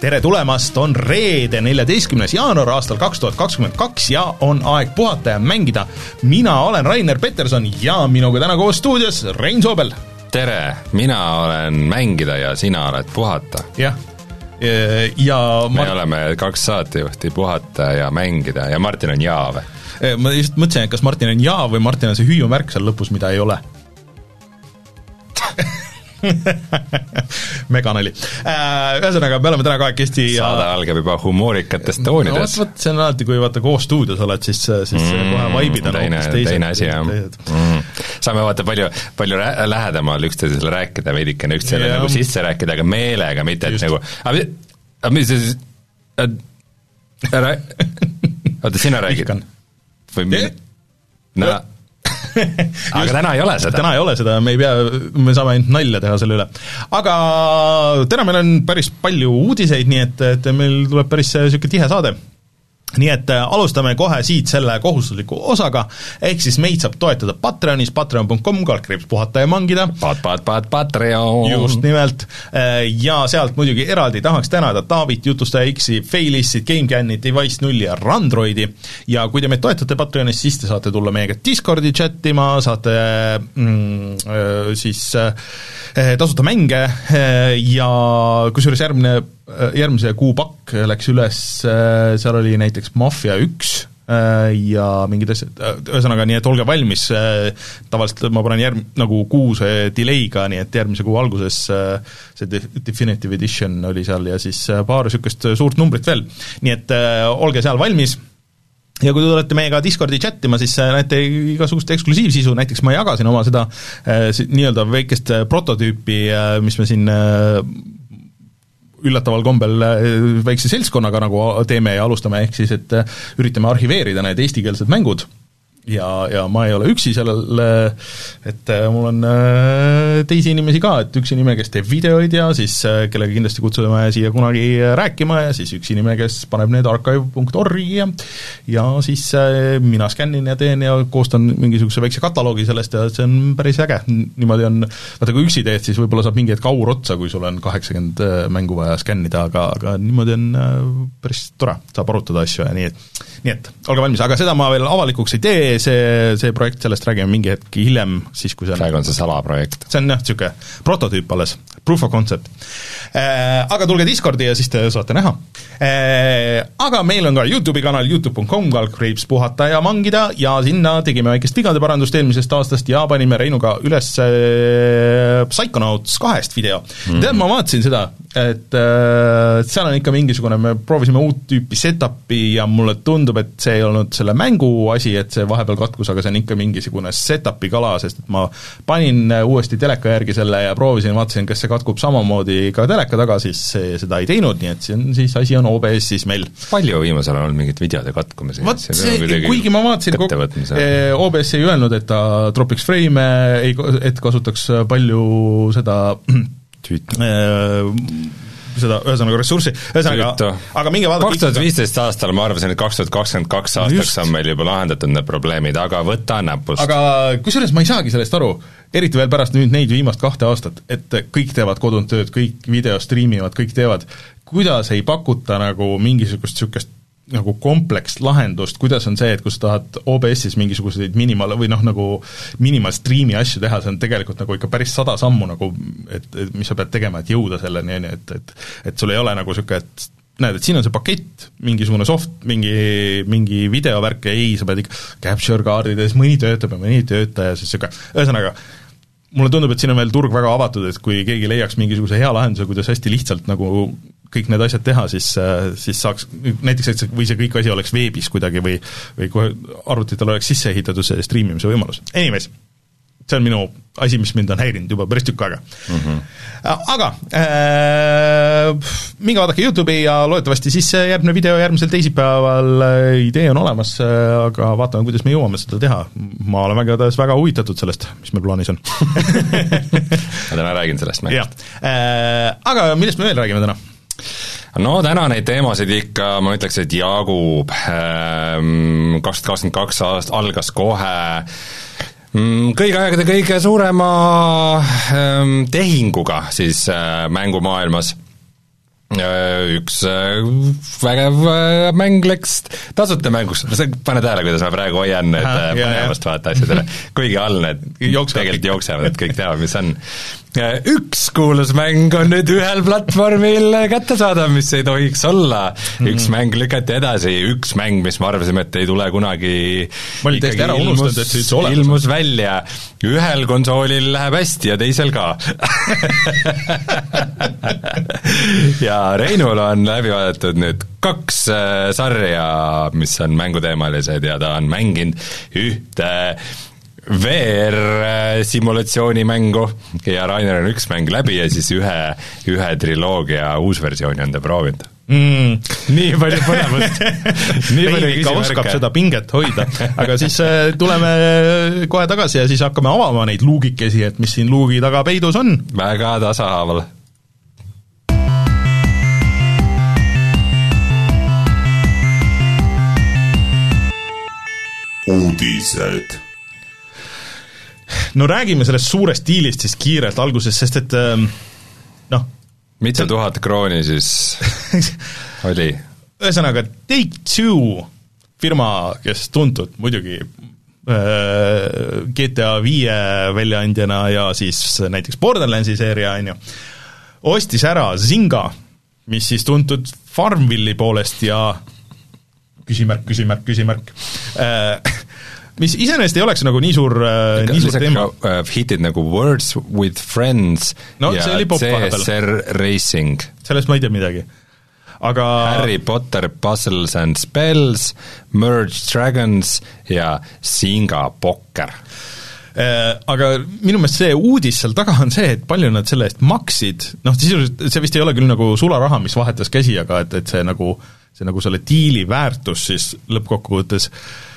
tere tulemast, on reede, neljateistkümnes jaanuar aastal kaks tuhat kakskümmend kaks ja on aeg puhata ja mängida. mina olen Rainer Peterson ja minuga täna koos stuudios Rein Soobel. tere, mina olen mängida ja sina oled puhata. jah, ja me Mart... oleme kaks saatejuhti, puhata ja mängida ja Martin on jaa või? ma just mõtlesin, et kas Martin on jaa või Martin on see hüüumärk seal lõpus, mida ei ole meganali. Äh, ühesõnaga, me oleme täna kahekesti ja saade algab juba humoorikates toonides no,. vot, see on alati, kui vaata koos stuudios oled, siis, siis mm, kohe vaibid on teine, teine asi, jah mm.. saame vaata palju, palju rä-, lähedamal üksteisele rääkida, veidikene üksteisele yeah. nagu sisse rääkida, aga meelega, mitte et nagu aga, aga mis see siis, ära, oota, sina räägid? või mi-, no aga täna ei ole seda. täna ei ole seda, me ei pea, me saame ainult nalja teha selle üle. aga täna meil on päris palju uudiseid, nii et, et meil tuleb päris niisugune tihe saade nii et äh, alustame kohe siit selle kohustusliku osaga, ehk siis meid saab toetada Patreonis, patreon.com, kaldkriips puhata ja mangida. Pat-, pat-, pat-, Patreon. just nimelt, äh, ja sealt muidugi eraldi tahaks tänada Taavit, Jutustaja X-i, Failissit, GameCANit, Device nulli ja Randroidi ja kui te meid toetate Patreonis, siis te saate tulla meiega Discordi chat ima, saate mm, äh, siis tasuta mänge ja kusjuures järgmine järgmise kuu pakk läks üles, äh, seal oli näiteks Mafia üks äh, ja mingid asjad, ühesõnaga, nii et olge valmis, tavaliselt ma panen järg-, nagu kuuse delay'ga, nii et järgmise kuu alguses see Definitive Edition oli seal ja siis paar niisugust suurt numbrit veel. nii et olge seal valmis ja kui te tulete meiega Discordi chat ima, siis näete igasugust eksklusiivsisu, näiteks ma jagasin oma seda nii-öelda väikest prototüüpi, mis me siin üllataval kombel äh, väikse seltskonnaga nagu teeme ja alustame, ehk siis et äh, üritame arhiveerida need eestikeelsed mängud ja, ja ma ei ole üksi sellel, et äh, mul on äh, teisi inimesi ka, et üks inimene, kes teeb videoid ja siis äh, kellega kindlasti kutsume siia kunagi rääkima ja siis üks inimene, kes paneb need archive.org-i ja ja siis mina skännin ja teen ja koostan mingisuguse väikse kataloogi sellest ja see on päris äge, niimoodi on, vaata kui üksi teed, siis võib-olla saab mingi hetk aur otsa, kui sul on kaheksakümmend mängu vaja skännida, aga, aga niimoodi on päris tore, saab arutada asju ja nii, et nii et olge valmis, aga seda ma veel avalikuks ei tee, see, see projekt, sellest räägime mingi hetk hiljem, siis kui see on praegu on see salaprojekt. see on jah, niisugune prototüüp alles, proof of concept äh,. Aga tulge Discordi ja siis te saate näha äh,. Aga meil on ka YouTube'i kanal, Youtube.com, kaldkriips puhata ja mangida ja sinna tegime väikest vigade parandust eelmisest aastast ja panime Reinuga üles äh, Psychonauts kahest video mm.. tead, ma vaatasin seda, et seal on ikka mingisugune, me proovisime uut tüüpi setup'i ja mulle tundub, et see ei olnud selle mängu asi, et see vahepeal katkus, aga see on ikka mingisugune setup'i kala, sest et ma panin uuesti teleka järgi selle ja proovisin, vaatasin, kas see katkub samamoodi ka teleka taga, siis see seda ei teinud, nii et see on siis, asi on OBS-is meil. palju viimasel ajal on mingeid videode katkumisi? vot see, kuigi ma vaatasin, eh, OBS ei öelnud, et ta tropiks frame'e, ei, et kasutaks palju seda seda ühesõnaga ressurssi, ühesõnaga, aga minge vaadake kaks tuhat viisteist aastal ma arvasin, et kaks tuhat kakskümmend kaks aastaks on meil juba lahendatud need probleemid, aga võta näpust. aga kusjuures ma ei saagi sellest aru, eriti veel pärast nüüd neid viimast kahte aastat, et kõik teevad kodunt tööd, kõik video striimivad, kõik teevad, kuidas ei pakuta nagu mingisugust niisugust nagu komplekslahendust, kuidas on see, et kui sa tahad OBS-is mingisuguseid minimaal- või noh, nagu minimal-striimi asju teha, see on tegelikult nagu ikka päris sada sammu nagu, et, et mis sa pead tegema, et jõuda selleni, on ju, et, et et sul ei ole nagu niisugune, et näed, et siin on see pakett, mingisugune soft, mingi, mingi videovärk ei, sa pead ikka capture kaardides, mõni töötab ja mõni ei tööta ja siis niisugune, ühesõnaga, mulle tundub, et siin on veel turg väga avatud, et kui keegi leiaks mingisuguse hea lahenduse, kuidas hästi lihtsalt nagu kõik need asjad teha, siis, siis saaks näiteks, et see, või see kõik asi oleks veebis kuidagi või või kohe arvutitel oleks sisse ehitatud see striimimise võimalus. Anyways, see on minu asi, mis mind on häirinud juba päris tükk aega mm. -hmm. aga äh, minge vaadake YouTube'i ja loodetavasti siis järgmine video järgmisel teisipäeval, äh, idee on olemas, äh, aga vaatame, kuidas me jõuame seda teha. ma olen väga, väga huvitatud sellest, mis meil plaanis on ma täna räägin sellest mängust. Äh, aga millest me veel räägime täna? No täna neid teemasid ikka, ma ütleks, et jagub, ehm, kaks tuhat kakskümmend kaks aast-, algas kohe. Mm, kõigi aegade kõige suurema ähm, tehinguga siis äh, mängumaailmas. Üks äh, vägev äh, mäng läks tasuta mänguks, sa pane tähele, kuidas ma praegu hoian nüüd põnevust vaata asjadele, kuigi all need tegelikult jooksevad, kõik teavad, mis on. Üks kuulus mäng on nüüd ühel platvormil kättesaadav, mis ei tohiks olla, üks mm. mäng lükati edasi, üks mäng, mis me arvasime, et ei tule kunagi ma olin täiesti ära unustanud, et see üldse olemas on. ilmus välja, ühel konsoolil läheb hästi ja teisel ka ja Reinul on läbi vaadatud nüüd kaks äh, sarja, mis on mänguteemalised ja ta on mänginud ühte VR-simulatsioonimängu ja Rainer on üks mäng läbi ja siis ühe, ühe triloogia uusversiooni on ta proovinud mm,. nii palju põnevust nii palju ikka oskab seda pinget hoida, aga siis äh, tuleme kohe tagasi ja siis hakkame avama neid luugikesi, et mis siin luugi taga peidus on. väga tasahaaval uudised. No räägime sellest suurest diilist siis kiirelt alguses, sest et ähm, noh mitu tuhat krooni siis oli? ühesõnaga, Take-Two firma, kes tuntud muidugi äh, GTA viie väljaandjana ja siis näiteks Borderlandsi seeria, on ju, ostis ära Zynga, mis siis tuntud Farmvilli poolest ja küsimärk, küsimärk, küsimärk äh, mis iseenesest ei oleks nagu nii suur äh,, nii suur teema uh,. hitid nagu Words with Friends no, ja CSR Racing. sellest ma ei tea midagi aga Harry Potter Puzzles and Spells, Merge Dragons ja Singa Pokker äh, aga minu meelest see uudis seal taga on see, et palju nad selle eest maksid, noh sisuliselt see vist ei ole küll nagu sularaha, mis vahetas käsi, aga et, et see nagu, see nagu selle diili väärtus siis lõppkokkuvõttes äh, Äh,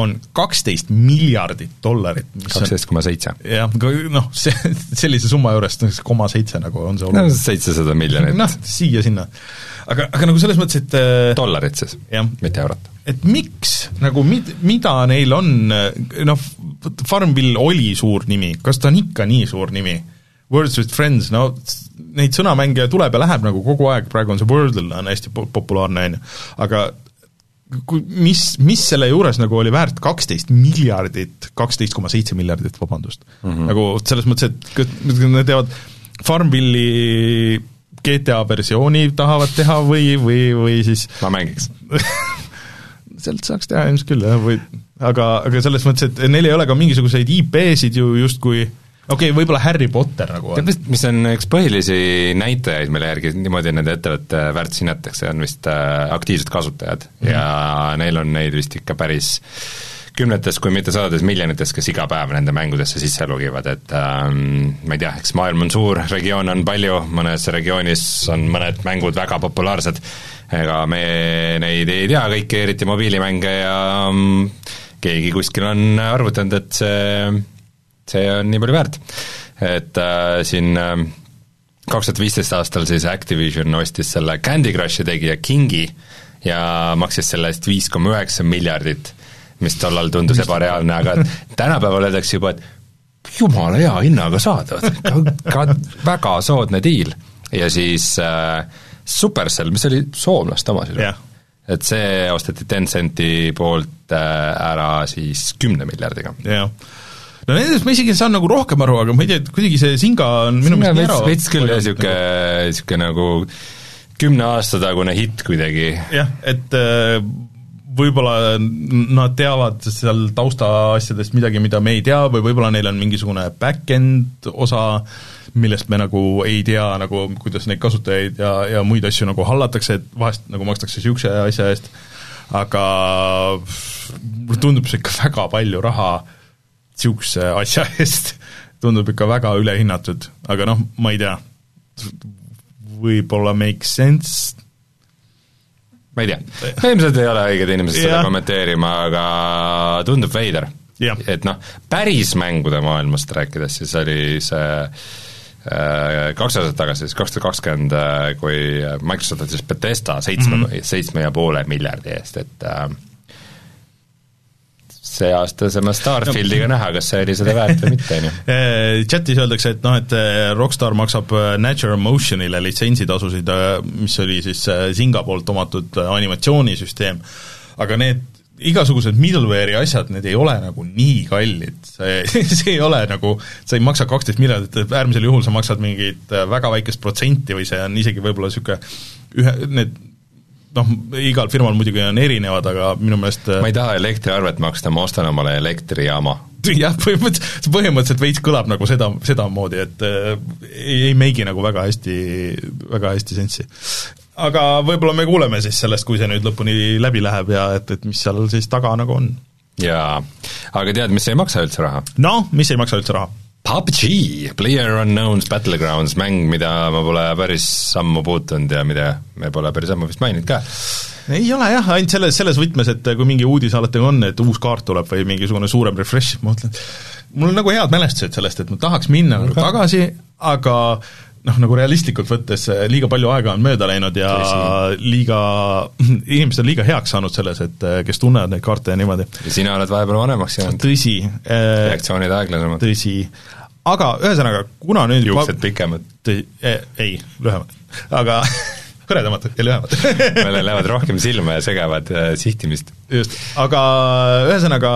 on kaksteist miljardit dollarit. kaksteist koma seitse. jah, noh, see, sellise summa juures koma seitse nagu on see oluline. no seitsesada miljonit. noh, siia-sinna. aga, aga nagu selles mõttes, et äh, dollarit siis, mitte eurot. et miks, nagu mid-, mida neil on, noh, Farmville oli suur nimi, kas ta on ikka nii suur nimi? Words with Friends, no neid sõnamänge tuleb ja läheb nagu kogu aeg, praegu on see Wordle on hästi populaarne, on ju, aga mis, mis selle juures nagu oli väärt kaksteist miljardit, kaksteist koma seitse miljardit, vabandust mm. -hmm. nagu selles mõttes, et nad teevad Farmvilli GTA versiooni tahavad teha või, või, või siis ma mängiks sealt saaks teha ilmselt küll, jah, või aga, aga selles mõttes, et neil ei ole ka mingisuguseid IP-sid ju justkui äh, okei okay,, võib-olla Harry Potter nagu on. mis on üks põhilisi näitajaid, mille järgi niimoodi nende ettevõtte väärtus hinnatakse, on vist äh, aktiivsed kasutajad mm -hmm. ja neil on neid vist ikka päris kümnetes, kui mitte sadades miljonites, kes iga päev nende mängudesse sisse logivad, et ähm, ma ei tea, eks maailm on suur, regioone on palju, mõnes regioonis on mõned mängud väga populaarsed, ega me neid ei tea kõiki, eriti mobiilimänge ja ähm, keegi kuskil on arvutanud, et see see on nii palju väärt. et äh, siin äh, kaks tuhat viisteist aastal siis Activision ostis selle Candy Crushi tegija Kingi ja maksis selle eest viis koma üheksa miljardit, mis tollal tundus ebareaalne, aga tänapäeval öeldakse juba, et jumala hea hinnaga saada, ka, ka väga soodne diil. ja siis äh, Supercell, mis oli soomlaste oma siis yeah. et see osteti Tencenti poolt äh, ära siis kümne miljardiga. jah yeah no nendest ma isegi saan nagu rohkem aru, aga ma ei tea, et kuidagi see Singa on minu meelest nii ära veits küll jah, niisugune, niisugune nagu kümne aasta tagune hitt kuidagi. jah, et äh, võib-olla nad teavad seal taustaasjadest midagi, mida me ei tea, või võib-olla neil on mingisugune back-end osa, millest me nagu ei tea, nagu kuidas neid kasutajaid ja, ja muid asju nagu hallatakse, et vahest nagu makstakse niisuguse asja eest, aga mulle tundub see ikka väga palju raha äh, niisuguse asja eest. Tundub ikka väga ülehinnatud, aga noh, ma ei tea, võib-olla makes sense, ma ei tea, ilmselt ei ole õiged inimesed seda kommenteerima, aga tundub veider. et noh, päris mängude maailmast rääkides, siis oli see äh, kaks aastat tagasi, siis kaks tuhat kakskümmend, äh, kui Microsoft võttis Bethesda seitsme mm, -hmm. seitsme ja poole miljardi eest, et äh, see aasta sama Starfieldiga no. näha, kas see oli seda väärt või mitte, on ju. Chatis öeldakse, et noh, et Rockstar maksab Natural Motionile litsentsitasusid, mis oli siis Zynga poolt omatud animatsioonisüsteem, aga need igasugused middleware'i asjad, need ei ole nagu nii kallid, see, see ei ole nagu, sa ei maksa kaksteist miljardit, äärmisel juhul sa maksad mingit väga väikest protsenti või see on isegi võib-olla niisugune ühe, need noh, igal firmal muidugi on erinevad, aga minu meelest äh, ma ei taha elektriarvet maksta, ma ostan omale elektrijaama. jah, põhimõtteliselt, põhimõtteliselt veits kõlab nagu seda, sedamoodi, et äh, ei, ei make'i nagu väga hästi, väga hästi sensi aga võib-olla me kuuleme siis sellest, kui see nüüd lõpuni läbi läheb ja et, et mis seal siis taga nagu on. jaa, aga tead, mis ei maksa üldse raha? noh, mis ei maksa üldse raha? PUBG, Player Unknown's Battlegrounds, mäng, mida ma pole päris ammu puutunud ja mida me pole päris ammu vist maininud ka. ei ole jah, ainult selles, selles võtmes, et kui mingi uudis alati on, et uus kaart tuleb või mingisugune suurem refresh, ma mõtlen, mul on nagu head mälestused sellest, et ma tahaks minna nagu tagasi, aga noh, nagu realistlikult võttes eh, liiga palju aega on mööda läinud ja Tõsi. liiga, inimesed on liiga heaks saanud selles, et eh, kes tunnevad neid kaarte ja niimoodi. ja sina oled vahepeal vanemaks jäänud. tõsi eh,. reaktsioonid aeglasemad. tõsi, aga ühesõnaga, kuna nüüd juuksed pikemad? Ei, lühemad, aga hõredamad ja lühemad meile lähevad rohkem silma ja segavad äh, sihtimist. just, aga ühesõnaga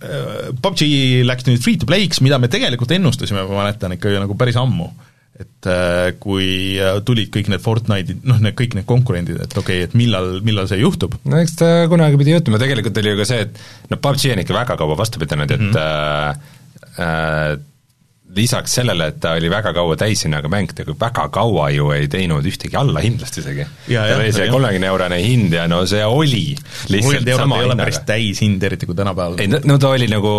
PUBG läks nüüd free to play'ks, mida me tegelikult ennustasime, ma mäletan ikka ju nagu päris ammu et äh, kui äh, tulid kõik need Fortnite'id, noh, need kõik need konkurendid, et okei okay,, et millal, millal see juhtub? no eks ta kunagi pidi juhtuma, tegelikult oli ju ka see, et noh, PUBG on ikka väga kaua vastu pidanud, et mm -hmm. äh, äh, lisaks sellele, et ta oli väga kaua täishinnaga mäng, ta väga kaua ju ei teinud ühtegi allahindlust isegi. tal oli see kolmekümne eurone hind ja no see oli lihtsalt sama hinnaga. päris täishind, eriti kui tänapäeval ei no ta oli nagu,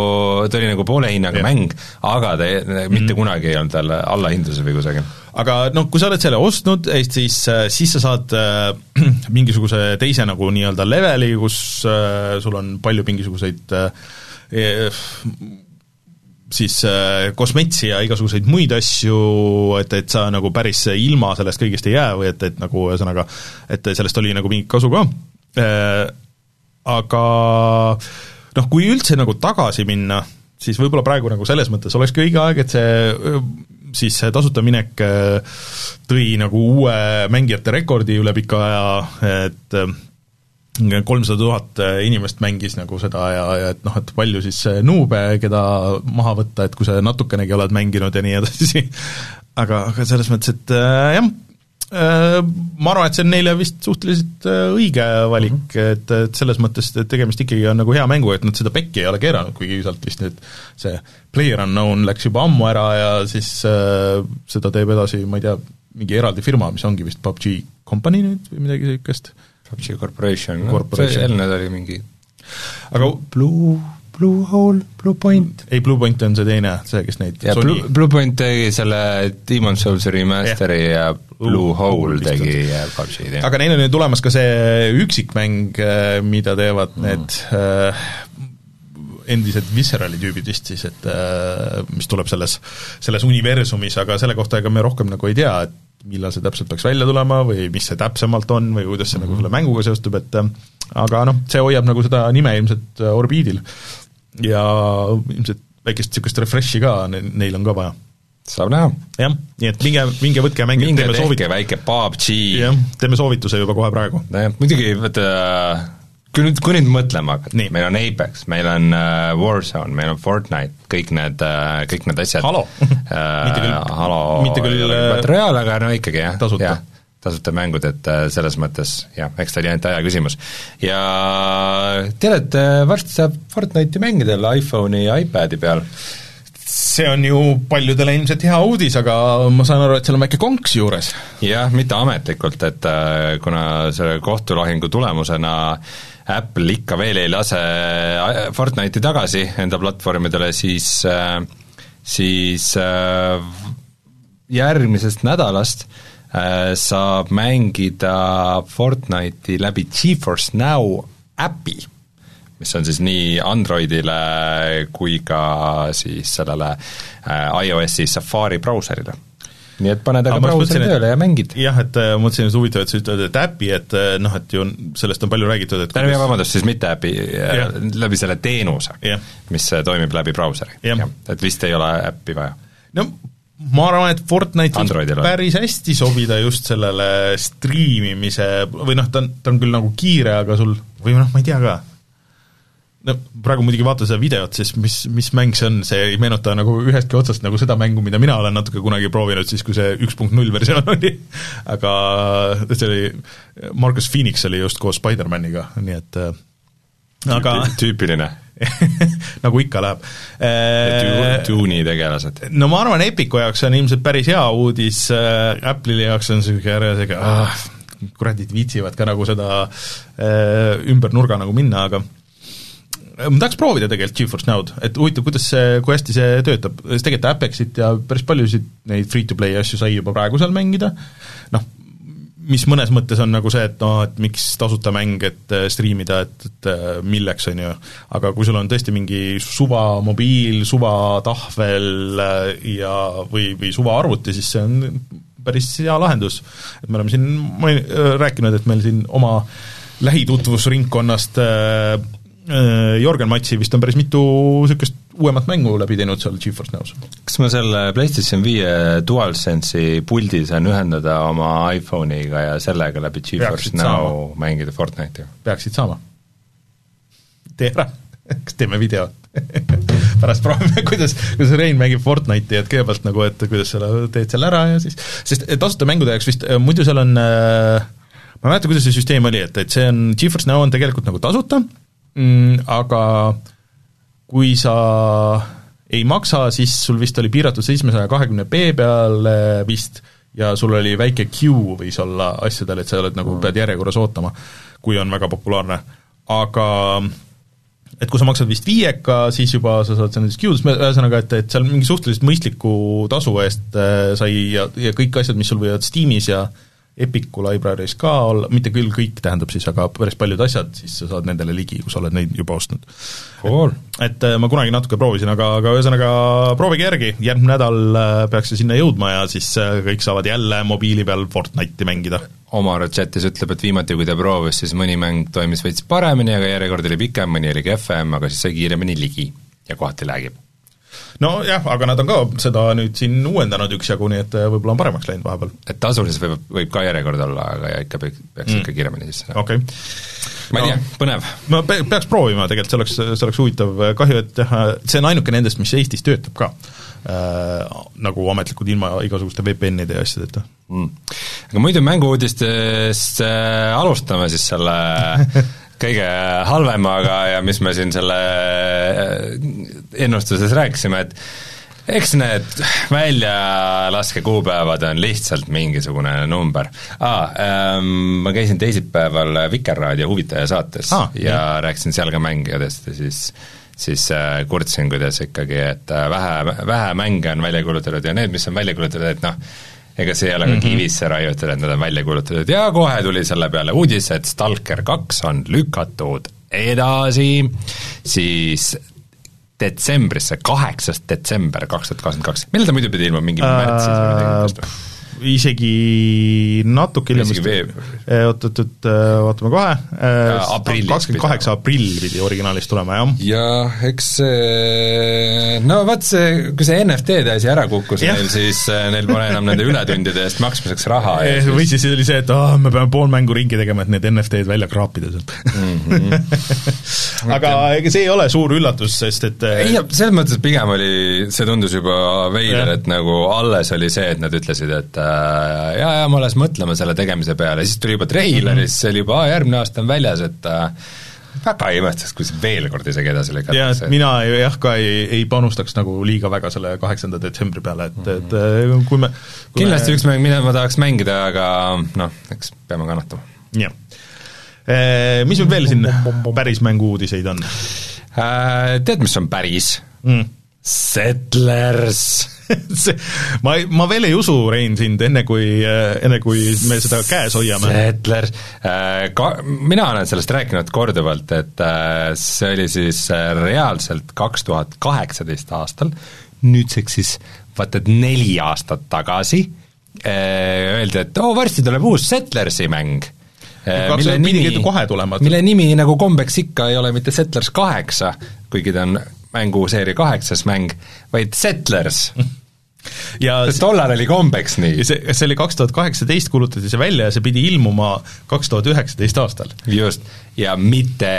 ta oli nagu poole hinnaga ja. mäng, aga ta mitte mm. kunagi ei olnud tal allahindluse või kusagil. aga noh, kui sa oled selle ostnud, siis, siis sa saad äh, mingisuguse teise nagu nii-öelda leveli, kus äh, sul on palju mingisuguseid äh, siis äh, kosmetsi ja igasuguseid muid asju, et, et sa nagu päris ilma sellest kõigest ei jää või et, et nagu ühesõnaga, et sellest oli nagu mingit kasu ka. Äh,, aga noh, kui üldse nagu tagasi minna, siis võib-olla praegu nagu selles mõttes olekski õige aeg, et see siis see tasuta minek tõi nagu uue mängijate rekordi üle pika aja, et kolmsada tuhat inimest mängis nagu seda ja, ja et noh, et palju siis nuube, keda maha võtta, et kui sa natukenegi oled mänginud ja nii edasi, aga, aga selles mõttes, et äh, jah äh,, ma arvan, et see on neile vist suhteliselt äh, õige valik mm, -hmm. et, et selles mõttes, et tegemist ikkagi on nagu hea mängu, et nad seda pekki ei ole keeranud, kuigi sealt vist nüüd see Player Unknown läks juba ammu ära ja siis äh, seda teeb edasi, ma ei tea, mingi eraldi firma, mis ongi vist PUBG Company nüüd või midagi niisugust PUBG Corporation, noh, see eelnev oli mingi aga Blue, Blue Hole, Blue Point? ei, Blue Point on see teine, see, kes neid ja Sony... Blue, Blue Point tegi selle Demon Souls remaster'i yeah. ja Blue Hole tegi PUBG-d, jah. aga neil on ju tulemas ka see üksikmäng, äh, mida teevad mm. need äh, endised Viscerali tüübid vist siis, et äh, mis tuleb selles, selles universumis, aga selle kohta ega me rohkem nagu ei tea, et millal see täpselt peaks välja tulema või mis see täpsemalt on või kuidas see mm -hmm. nagu mhm. selle mänguga seostub, et äh, aga noh, see hoiab nagu seda nime ilmselt äh, orbiidil. ja ilmselt väikest niisugust refresh'i ka neil on ka vaja. saab näha. jah, nii et minge, minge võtke ja mängige, teeme soovituse. väike PUBG. jah, teeme soovituse juba kohe praegu. nojah, muidugi vaata kui nüüd, kui nüüd mõtlema hakata, meil on Apex, meil on uh, Warzone, meil on Fortnite, kõik need uh,, kõik need asjad Halo uh, mitte küll, Halo mitte küll materiaal, aga no ikkagi jah. tasuta. tasuta mängud, et uh, selles mõttes jah, eks ta oli ainult aja küsimus. ja tead, et uh, varsti saab Fortnite'i mängida iPhone'i ja iPadi peal see on ju paljudele ilmselt hea uudis, aga ma saan aru, et seal on väike konks juures. jah, mitte ametlikult, et kuna selle kohtulahingu tulemusena äh, Apple ikka veel ei lase äh, Fortnite'i tagasi enda platvormidele, siis, äh, siis äh, järgmisest nädalast saab mängida Fortnite'i läbi GeForce Now äpi, mis on siis nii Androidile kui ka siis sellele iOS-i Safari brauserile nii et paned aga brauseri tööle ja mängid. jah, et äh, mõtlesin, et huvitav, et sa ütled, et äpi, et äh, noh, et ju on, sellest on palju räägitud, et tähendab, vabandust, siis mitte äpi, läbi selle teenuse, mis toimib läbi brauseri. et vist ei ole äppi vaja. no ma arvan, et Fortnite võiks päris hästi sobida just sellele striimimise või noh, ta on, ta on küll nagu kiire, aga sul, või noh, ma ei tea ka, no praegu muidugi vaatan seda videot, siis mis, mis mäng see on, see ei meenuta nagu ühestki otsast nagu seda mängu, mida mina olen natuke kunagi proovinud, siis kui see üks punkt null versioon oli, aga see oli, Marcus Phoenix oli just koos Spider-maniga, nii et äh, aga tüüpiline nagu ikka läheb e,. Tune'i tegelased. no ma arvan, Epiku jaoks on ilmselt päris hea uudis, äh, Apple'i jaoks on niisugune sihuke ah, kuradid viitsivad ka nagu seda äh, ümber nurga nagu minna, aga ma tahaks proovida tegelikult GeForce Now'd, et huvitav, kuidas see, kui hästi see töötab, sest tegelikult Apexit ja päris paljusid neid free-to-play asju sai juba praegu seal mängida, noh, mis mõnes mõttes on nagu see, et noh, et miks tasuta mäng, et äh, striimida, et, et äh, milleks, on ju, aga kui sul on tõesti mingi suva mobiil, suva tahvel äh, ja või, või suva arvuti, siis see on päris hea lahendus. et me oleme siin main-, rääkinud, et meil siin oma lähitutvusringkonnast äh, Jörgen Matsi vist on päris mitu niisugust uuemat mängu läbi teinud seal GeForce Now's. kas ma selle PlayStation viie DualSense'i puldi saan ühendada oma iPhone'iga ja sellega läbi GeForce Now saama. mängida Fortnite'i? peaksid saama. tee ära, kas teeme video pärast proovime, kuidas, kuidas Rein mängib Fortnite'i, et kõigepealt nagu, et kuidas sa teed selle ära ja siis, sest tasuta mängude jaoks vist, muidu seal on äh, ma ei mäleta, kuidas see süsteem oli, et, et see on, GeForce Now on tegelikult nagu tasuta mm,, aga kui sa ei maksa, siis sul vist oli piiratud seitsmesaja kahekümne B peale vist ja sul oli väike queue võis olla asjadel, et sa oled nagu, pead järjekorras ootama, kui on väga populaarne. aga et kui sa maksad vist viieka, siis juba sa saad nendes queue'des, ühesõnaga, et, et seal mingi suhteliselt mõistliku tasu eest äh, sai ja, ja kõik asjad, mis sul võivad Steamis ja äh, Epiku library's ka olla, mitte küll kõik, tähendab siis, aga päris paljud asjad, siis sa saad nendele ligi, kui sa oled neid juba ostnud. Cool.. et, äh, ma kunagi natuke proovisin, aga, aga ühesõnaga proovige järgi, järgmine nädal äh, peaks see sinna jõudma ja siis äh, kõik saavad jälle mobiili peal Fortnite'i mängida. Omar chatis ütleb, et viimati, kui ta proovis, siis mõni mäng toimis veits paremini, aga järjekord oli pikem, mõni oli kehvem, aga siis sai kiiremini ligi ja kohati lag'ib nojah, aga nad on ka seda nüüd siin uuendanud üksjagu, nii et äh, võib-olla on paremaks läinud vahepeal. et tasulises võib, võib ka järjekord olla, aga ikka peaks, peaks mm. ikka kiiremini sisse saama okay. ma ei no, tea, põnev. no pe-, peaks proovima tegelikult, see oleks, see oleks huvitav, kahju, et jah, see on ainuke nendest, mis Eestis töötab ka äh,, nagu ametlikult ilma igasuguste VPN-ide ja asjadeta mm.. aga muidu mängu-uudistest äh, alustame siis selle kõige halvemaga ja mis me siin selle äh, ennustuses rääkisime, et eks need väljalaskekuupäevad on lihtsalt mingisugune number ah,. Ähm, ma käisin teisipäeval Vikerraadio huvitaja saates ah, ja jah. rääkisin seal ka mängijatest ja siis siis äh, kurtsin, kuidas ikkagi, et äh, vähe, vähe mänge on välja kuulutatud ja need, mis on välja kuulutatud, et noh, ega see ei ole ka mm -hmm. kivisse raiutud, et nad on välja kuulutatud ja kohe tuli selle peale uudis, et Stalker kaks on lükatud edasi, siis detsembrisse, kaheksas detsember kaks tuhat kakskümmend kaks, millal ta muidu pidi ilmuma, mingi märtsis või midagi või? Isegi natuke hiljem vist, oot-oot-oot, vaatame kohe, kakskümmend kaheksa aprill pidi originaalis tulema, jah. jah, eks see, no vot see, kui see NFT-de asi ära kukkus ja. neil, siis äh, neil pole enam nende ületundide eest maksmiseks raha ja siis... või siis oli see, et aa oh,, me peame pool mängu ringi tegema, et need NFT-d välja kraapida sealt mm. -hmm. aga ega see ei ole suur üllatus, sest et äh, ei, selles mõttes pigem oli, see tundus juba veider, et nagu alles oli see, et nad ütlesid, et äh, ja, ja ma alles mõtlema selle tegemise peale, siis tuli juba treiler ja siis see oli juba, järgmine aasta on väljas, et äh, väga ei imestaks, kui see veel kord isegi edasi lükatakse. mina jah ka ei, ei panustaks nagu liiga väga selle kaheksanda detsembri peale, et mm, -hmm. et äh, kui me kui kindlasti me... üks mäng, mida ma tahaks mängida, aga noh, eks peame kannatama. jah. Äh, mis meil veel siin päris mängu uudiseid on? Tead, mis on päris mm.? Settlers see, ma, ma veel ei usu, Rein, sind enne, kui, enne kui me seda käes hoiame. Settlers, äh, ka-, mina olen sellest rääkinud korduvalt, et äh, see oli siis äh, reaalselt kaks tuhat kaheksateist aastal, nüüdseks siis vaata et neli aastat tagasi, öeldi, et oo oh,, varsti tuleb uus Settlersi mäng tuhat pidigi kohe tulema. mille nimi nagu kombeks ikka ei ole mitte Settlers kaheksa, kuigi ta on mänguseeria kaheksas mäng, vaid Settlers ja sest tollal oli kombeks nii. see, see oli kaks tuhat kaheksateist, kuulutati see välja ja see pidi ilmuma kaks tuhat üheksateist aastal. just, ja mitte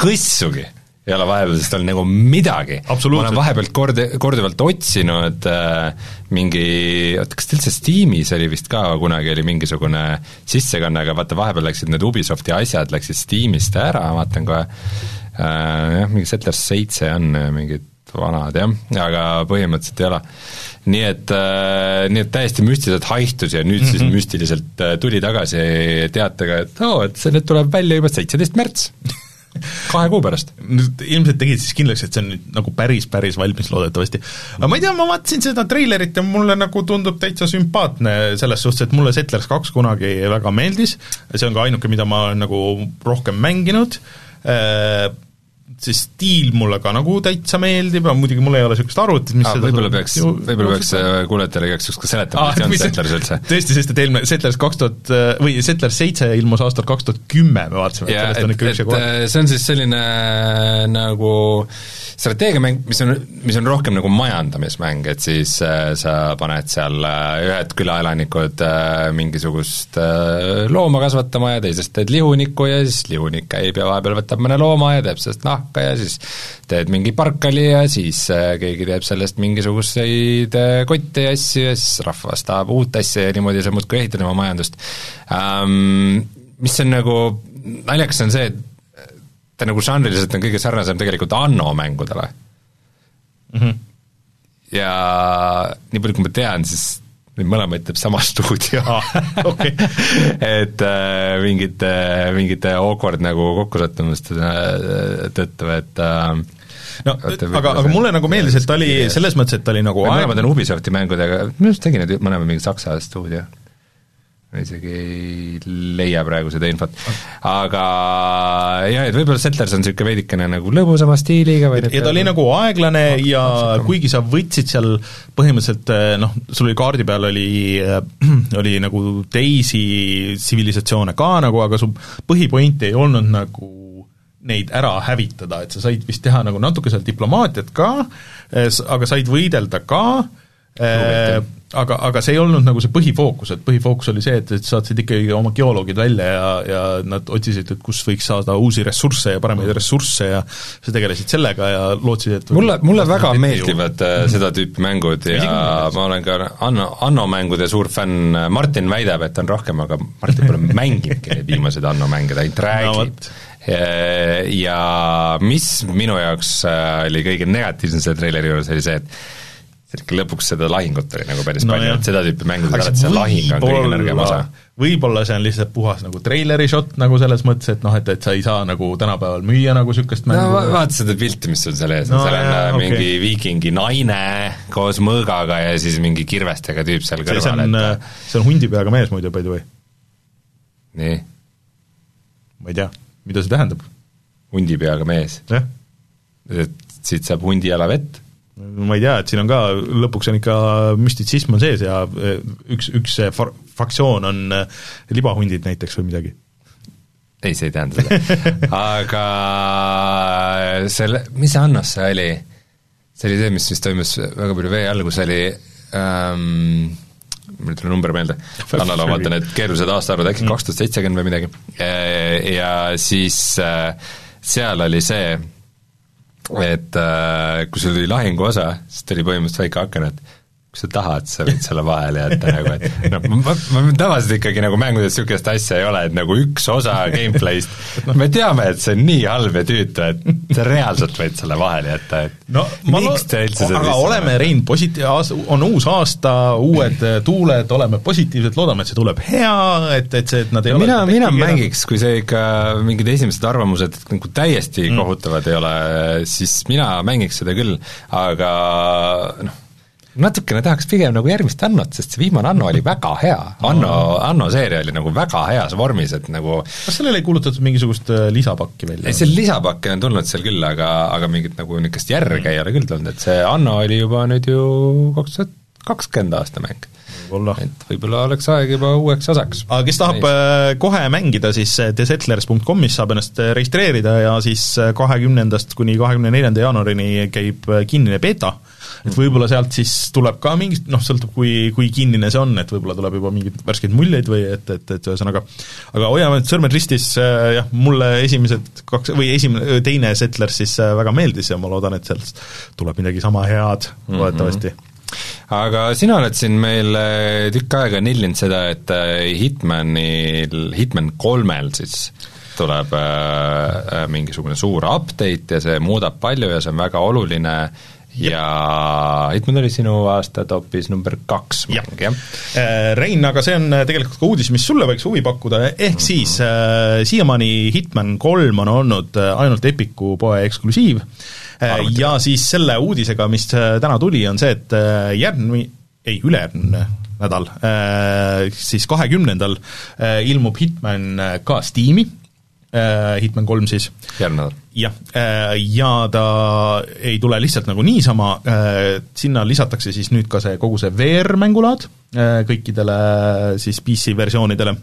kõssugi ei ole vahepeal sellest olnud nagu midagi. ma olen vahepealt kord, korduvalt otsinud äh, mingi, oota, kas ta üldse Steamis oli vist ka kunagi, oli mingisugune sissekanne, aga vaata, vahepeal läksid need Ubisofti asjad, läksid Steamist ära, vaatan kohe äh,, jah, mingi Settlers seitse on mingid vanad jah, aga põhimõtteliselt ei ole. nii et äh,, nii et täiesti müstiliselt haihtus ja nüüd mm -hmm. siis mhm. müstiliselt äh, tuli tagasi teatega, et oo oh,, et see nüüd tuleb välja juba seitseteist märts kahe kuu pärast. nüüd ilmselt tegid siis kindlaks, et see on nüüd nagu päris, päris valmis loodetavasti. aga ma ei tea, ma vaatasin seda treilerit ja mulle nagu tundub täitsa sümpaatne selles suhtes, et mulle Settlers kaks kunagi väga meeldis, see on ka ainuke, mida ma olen nagu rohkem mänginud äh,, see stiil mulle ka nagu täitsa meeldib, aga muidugi mul ei ole niisugust arvutit, mis ah, võib-olla peaks, võib-olla peaks äh, kuulajatele igaks juhuks ka seletama, mis on Settlers üldse. tõesti, sest et eelmine Settlers kaks tuhat äh, või Settlers seitse ilmus aastal kaks tuhat kümme, me vaatasime, et sellest on ikka üksjagu aega. see on siis selline äh, nagu strateegiamäng, mis on, mis on rohkem nagu majandamismäng, et siis äh, sa paned seal äh, ühed külaelanikud äh, mingisugust äh, looma kasvatama ja teisest teed lihunikku ja siis lihunik käib ja vahepeal võtab mõne looma ja teeb sellest nahka nahka ja siis teed mingi parkali ja siis äh, keegi teeb sellest mingisuguseid äh, kotte ja asju ja siis rahvas tahab uut asja ja niimoodi sa muudkui ehitad oma majandust um,. Mis on nagu, naljakas on see, et ta nagu žanriliselt on kõige sarnasem tegelikult Anno mängudele mm. -hmm. ja nii palju, kui ma tean, siis Neid mõlemaid teeb sama stuudio. Okay. et äh, mingite, mingite awkward nagu kokkusattumuste äh, tõttu, et äh, no Oota, aga, aga mulle nagu meeldis, et ta oli selles mõttes, et ta oli nagu mõlemad on Ubisofti mängud, aga minu arust tegi need mõlemad mingi Saksa stuudio ma isegi ei leia praegu seda infot. aga jah, et võib-olla Settlers on niisugune veidikene nagu lõbusama stiiliga või ja ta oli nagu aeglane ja kuigi sa võtsid seal põhimõtteliselt eh, noh, sul oli kaardi peal oli, eh, oli nagu teisi tsivilisatsioone ka nagu, aga su põhipoint ei olnud nagu neid ära hävitada, et sa said vist teha nagu natuke seal diplomaatiat ka, eh, aga said võidelda ka, aga, aga see ei olnud nagu see põhifookus, et põhifookus oli see, et, et saatsid ikkagi oma geoloogid välja ja, ja nad otsisid, et kus võiks saada uusi ressursse ja paremaid ressursse ja sa tegelesid sellega ja lootsid, et mulle, mulle väga meeldivad äh, seda tüüpi mängud ja ma olen ka Anno, Anno mängude suur fänn, Martin väidab, et on rohkem, aga Martin pole mänginudki neid viimaseid Anno mänge, ta ainult räägib. no, ja mis minu jaoks äh, oli kõige negatiivsem selle treileri juures, oli see, et ikka lõpuks seda lahingut oli nagu päris no palju, et seda tüüpi mängudes alati see lahing on kõige nõrgem osa. võib-olla see on lihtsalt puhas nagu treileri shot nagu selles mõttes, et noh, et, et sa ei saa nagu tänapäeval müüa nagu niisugust mängu no vaata seda pilti, mis sul seal ees on no,, seal on jah, mingi okay. viikingi naine koos mõõgaga ja siis mingi kirvestega tüüp seal kõrval, et äh, see on hundipeaga mees muidu, by the way. nii? ma ei tea, mida see tähendab? hundipeaga mees? jah. et siit saab hundi jala vett ma ei tea, et siin on ka, lõpuks on ikka müstitsism on sees ja e, üks, üks fa-, faktsioon on e, libahundid näiteks või midagi. ei, see ei tähenda seda aga selle, mis see annos see oli? see oli see, mis vist toimus väga palju vee all, kus oli ähm, mul ei tule number meelde, Annal on vaata need keerulised aastaarvud, äkki mm. kaks tuhat seitsekümmend või midagi, ja siis seal oli see, et äh, kui sul oli lahinguosa, siis tuli põhimõtteliselt väike aken, et kui sa tahad, sa võid selle vahele jätta nagu, et noh, ma, ma tavaliselt ikkagi nagu mängudes niisugust asja ei ole, et nagu üks osa gameplay'st, me teame, et see on nii halb ja tüütu, et sa reaalselt võid selle vahele jätta, et no, miks te üldse seda aga oleme, Rein, positi-, on uus aasta, uued tuuled, oleme positiivsed, loodame, et see tuleb hea, et, et see, et nad ei mina, mina mängiks, kui see ikka mingid esimesed arvamused nagu täiesti mm. kohutavad ei ole, siis mina mängiks seda küll, aga noh, natukene tahaks pigem nagu järgmist Annot, sest see viimane Anno oli väga hea. Anno, Anno seeria oli nagu väga heas vormis, et nagu kas sellele ei kuulutatud mingisugust äh, lisapakki välja? ei, see lisapakke on tulnud seal küll, aga, aga mingit nagu niisugust järge ei ole küll tulnud, et see Anno oli juba nüüd ju kaks tuhat kakskümmend aasta mäng. Et võib-olla oleks aeg juba uueks osaks. aga kes tahab Neis. kohe mängida, siis thesettlers.com'is saab ennast registreerida ja siis kahekümnendast kuni kahekümne neljanda jaanuarini käib kinnine beeta, et võib-olla sealt siis tuleb ka mingit, noh, sõltub, kui, kui kinnine see on, et võib-olla tuleb juba mingeid värskeid muljeid või et, et, et ühesõnaga aga hoiame nüüd sõrmed ristis, jah, mulle esimesed kaks, või esimene, teine Settlers siis väga meeldis ja ma loodan, et sealt tuleb midagi sama head loodetavasti mm. -hmm aga sina oled siin meil tükk aega nillinud seda, et äh, Hitmanil, Hitman kolmel siis tuleb äh, mingisugune suur update ja see muudab palju ja see on väga oluline. Ja Hitman oli sinu aasta topis number kaks mäng, jah? Äh, Rein, aga see on äh, tegelikult ka uudis, mis sulle võiks huvi pakkuda, ehk mm -hmm. siis äh, siiamaani Hitman kolm on olnud äh, ainult Epiku poe eksklusiiv. äh, ja siis selle uudisega, mis täna tuli, on see, et järgmine, ei, ülejärgmine nädal, siis kahekümnendal ilmub Hitman ka Steam'i Äh, Hitman kolm siis. järgmine nädal. jah, äh, ja ta ei tule lihtsalt nagu niisama, äh, sinna lisatakse siis nüüd ka see, kogu see VR-mängulaad kõikidele siis PC versioonidele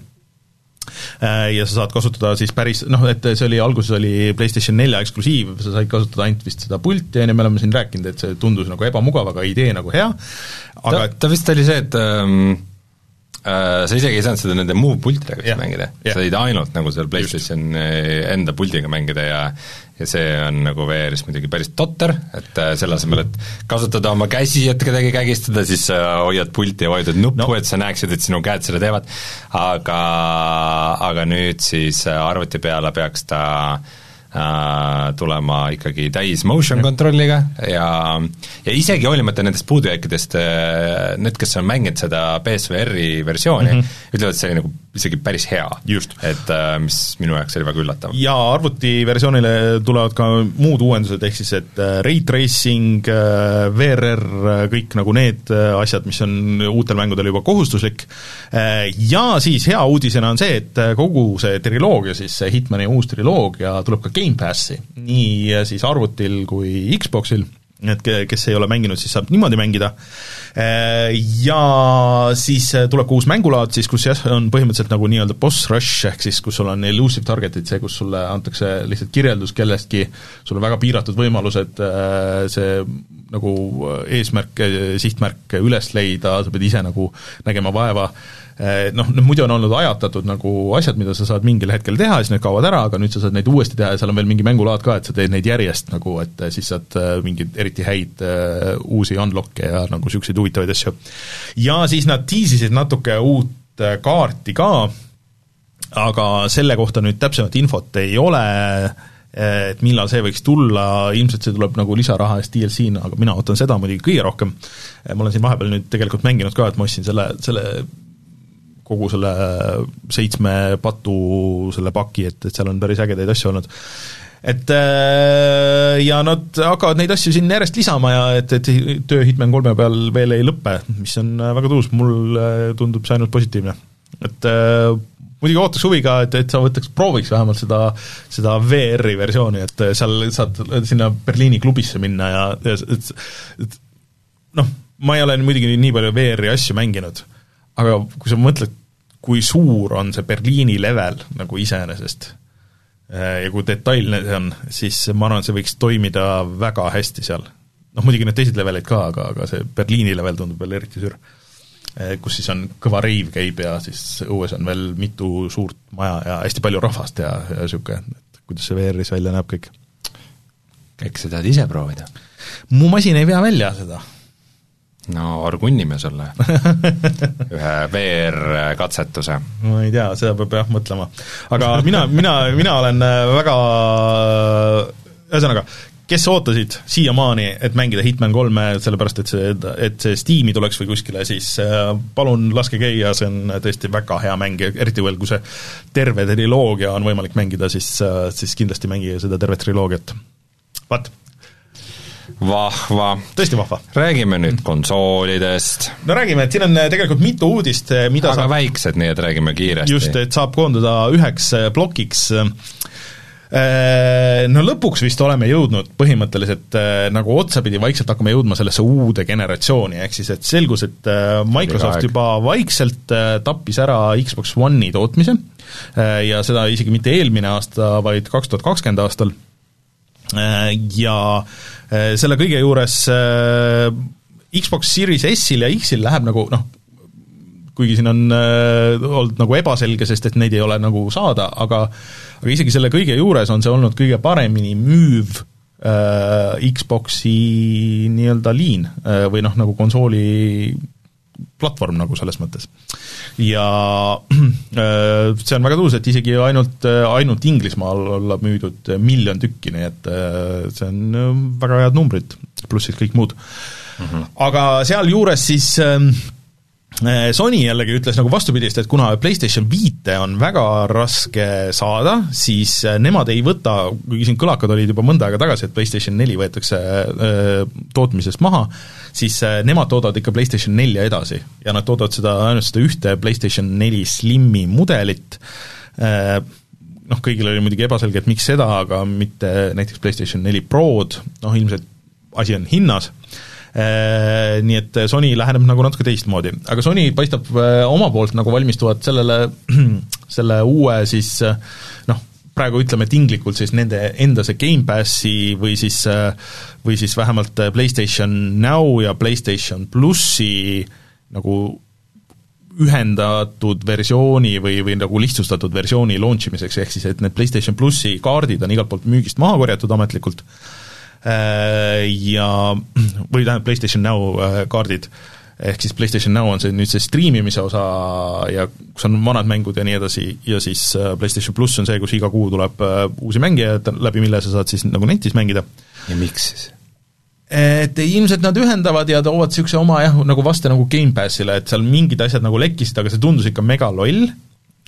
ja sa saad kasutada siis päris noh, et see oli, alguses oli PlayStation nelja eksklusiiv, sa said kasutada ainult vist seda pulti, on ju, me oleme siin rääkinud, et see tundus nagu ebamugav, aga idee nagu hea, aga ta, ta vist oli see, et ähm, Äh, sa isegi ei saanud seda nende muu pultidega yeah, mängida yeah., sa said ainult nagu seal PlayStation Just. Äh, enda puldiga mängida ja ja see on nagu VR-is muidugi päris totter, et äh, selle asemel, et kasutada oma käsi, et kedagi kägistada, siis sa hoiad pulti ja vajutad nuppu no., et sa näeksid, et sinu käed seda teevad, aga aga nüüd siis arvuti peale peaks ta äh, äh, tulema ikkagi täis motion kontrolliga ja ja isegi hoolimata nendest puudujääkidest, äh, need, kes on mänginud seda PSVR-i versiooni mm, -hmm. ütlevad, et see oli nagu isegi päris hea. et äh, mis minu jaoks oli väga üllatav. ja arvutiversioonile tulevad ka muud uuendused, ehk siis et äh, ray tracing, VRR, kõik nagu need asjad, mis on uutel mängudel juba kohustuslik, ja siis hea uudisena on see, et kogu see triloogia siis, see Hitmani uus triloogia tuleb ka Gamepassi, nii siis arvutil kui Xboxil, et kes ei ole mänginud, siis saab niimoodi mängida, ja siis tuleb ka uus mängulaad siis, kus jah, on põhimõtteliselt nagu nii-öelda boss rush, ehk siis kus sul on elusive target'id, see, kus sulle antakse lihtsalt kirjeldus kellestki, sul on väga piiratud võimalused see nagu eesmärk, sihtmärk üles leida, sa pead ise nagu nägema vaeva, Eh, noh, noh muidu on olnud ajatatud nagu asjad, mida sa saad mingil hetkel teha, siis need kaovad ära, aga nüüd sa saad neid uuesti teha ja seal on veel mingi mängulaad ka, et sa teed neid järjest nagu, et eh, siis saad mingeid eriti häid uh, uusi unlock'e ja nagu niisuguseid huvitavaid asju. ja siis nad tiisisid natuke uut kaarti ka, aga selle kohta nüüd täpsemat infot ei ole, et millal see võiks tulla, ilmselt see tuleb nagu lisaraha eest DLC-na, aga mina ootan seda muidugi kõige rohkem. ma olen siin vahepeal nüüd tegelikult mänginud ka, et ma ostsin selle, selle kogu selle seitsme patu selle paki, et, et seal on päris ägedaid asju olnud. et äh, ja nad hakkavad neid asju siin järjest lisama ja et, et töö Hitman kolme peal veel ei lõpe, mis on väga tuus, mulle tundub see ainult positiivne. et äh, muidugi ootaks huviga, et, et sa võtaks, prooviks vähemalt seda, seda VR-i versiooni, et seal saad sinna Berliini klubisse minna ja, ja et, et noh, ma ei ole muidugi nii palju VR-i asju mänginud aga kui sa mõtled, kui suur on see Berliini level nagu iseenesest äh, ja kui detailne see on, siis ma arvan, see võiks toimida väga hästi seal. noh, muidugi need teised leveleid ka, aga, aga see Berliini level tundub veel eriti sür. Äh, kus siis on kõva reiv käib ja siis õues on veel mitu suurt maja ja hästi palju rahvast ja, ja niisugune, et kuidas see VR-is välja näeb kõik. äkki sa tahad ise proovida? mu masin ei vea välja seda no orgunnime sulle ühe VR-katsetuse. ma ei tea, seda peab jah mõtlema. aga mina, mina, mina olen äh, väga, ühesõnaga, kes ootasid siiamaani, et mängida Hitman kolme, sellepärast et see, et see Steam'i tuleks või kuskile, siis äh, palun laske käia, see on tõesti väga hea mäng ja eriti veel, kui see terve triloogia on võimalik mängida, siis, äh, siis kindlasti mängige seda tervet triloogiat. vaat vahva. tõesti vahva. räägime nüüd konsoolidest. no räägime, et siin on äh, tegelikult mitu uudist, mida aga saab... väiksed, nii et räägime kiiresti. just, et saab koondada üheks plokiks no lõpuks vist oleme jõudnud põhimõtteliselt äh, nagu otsapidi vaikselt hakkame jõudma sellesse uude generatsiooni, ehk siis et selgus, et äh, Microsoft juba vaikselt tappis ära Xbox One'i tootmise ja seda isegi mitte eelmine aasta, vaid kaks tuhat kakskümmend aastal, ja selle kõige juures Xbox Series S-il ja X-il läheb nagu noh, kuigi siin on äh, olnud nagu ebaselge, sest et neid ei ole nagu saada, aga aga isegi selle kõige juures on see olnud kõige paremini müüv äh, Xboxi nii-öelda liin äh, või noh, nagu konsooli platvorm nagu selles mõttes. ja äh, see on väga tuus, et isegi ainult, ainult Inglismaal olla müüdud miljon tükki, nii et äh, see on äh, väga head numbrid, pluss siis kõik muud mm. -hmm. aga sealjuures siis äh, Äh, Sony jällegi ütles nagu vastupidist, et kuna PlayStation viite on väga raske saada, siis äh, nemad ei võta, kuigi siin kõlakad olid juba mõnda aega tagasi, et PlayStation neli võetakse äh, tootmisest maha, siis nemad toodavad ikka PlayStation nelja edasi. Ja nad toodavad seda, ainult seda ühte PlayStation neli Slimi mudelit, noh, kõigil oli muidugi ebaselge, et miks seda, aga mitte näiteks PlayStation neli Prod, noh ilmselt asi on hinnas. Äh, nii et Sony läheneb nagu natuke teistmoodi, aga Sony paistab äh, oma poolt nagu valmistuvat sellele, selle uue siis äh, noh, praegu ütleme tinglikult siis nende enda see Gamepassi või siis, või siis vähemalt PlayStation Now ja PlayStation plussi nagu ühendatud versiooni või, või nagu lihtsustatud versiooni launch imiseks, ehk siis et need PlayStation plussi kaardid on igalt poolt müügist maha korjatud ametlikult. äh,, Äh, ja, või tähendab, PlayStation Now äh, kaardid, ehk siis PlayStation Now on see nüüd see striimimise osa ja kus on vanad mängud ja nii edasi, ja siis äh, PlayStation pluss on see, kus iga kuu tuleb uusi mänge ja läbi mille sa saad siis nagu netis mängida. ja miks siis? et ilmselt nad ühendavad ja toovad niisuguse oma jah, nagu vaste nagu Gamepassile, et seal mingid asjad nagu lekkisid, aga see tundus ikka mega loll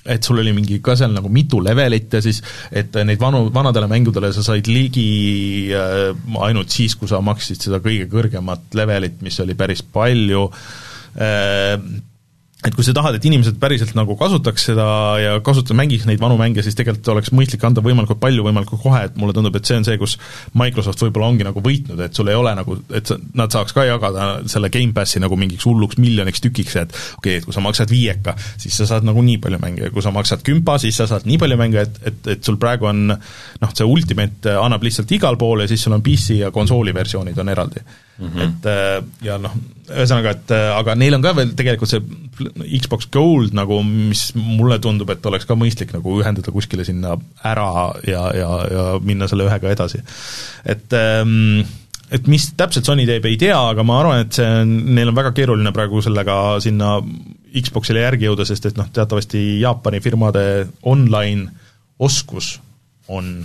et sul oli mingi ka seal nagu mitu levelit ja siis, et neid vanu, vanadele mängudele sa said ligi äh, ainult siis, kui sa maksid seda kõige kõrgemat levelit, mis oli päris palju. Äh,, et kui sa tahad, et inimesed päriselt nagu kasutaks seda ja kasuta-, mängiks neid vanu mänge, siis tegelikult oleks mõistlik anda võimalikult palju, võimalikult kohe, et mulle tundub, et see on see, kus Microsoft võib-olla ongi nagu võitnud, et sul ei ole nagu, et sa, nad saaks ka jagada selle Gamepassi nagu mingiks hulluks miljoniks tükiks, et okei okay,, et kui sa maksad viieka, siis sa saad nagu nii palju mänge ja kui sa maksad kümpa, siis sa saad nii palju mänge, et, et, et sul praegu on noh, see Ultimate annab lihtsalt igal pool ja siis sul on PC ja konsooli versioonid on eraldi mm. -hmm. et äh, ja noh, ühesõnaga, et äh, aga neil on ka veel tegelikult see Xbox Gold nagu, mis mulle tundub, et oleks ka mõistlik nagu ühendada kuskile sinna ära ja, ja, ja minna selle ühega edasi. et ähm, et mis täpselt Sony teeb, ei tea, aga ma arvan, et see on, neil on väga keeruline praegu sellega sinna Xboxile järgi jõuda, sest et noh, teatavasti Jaapani firmade online oskus on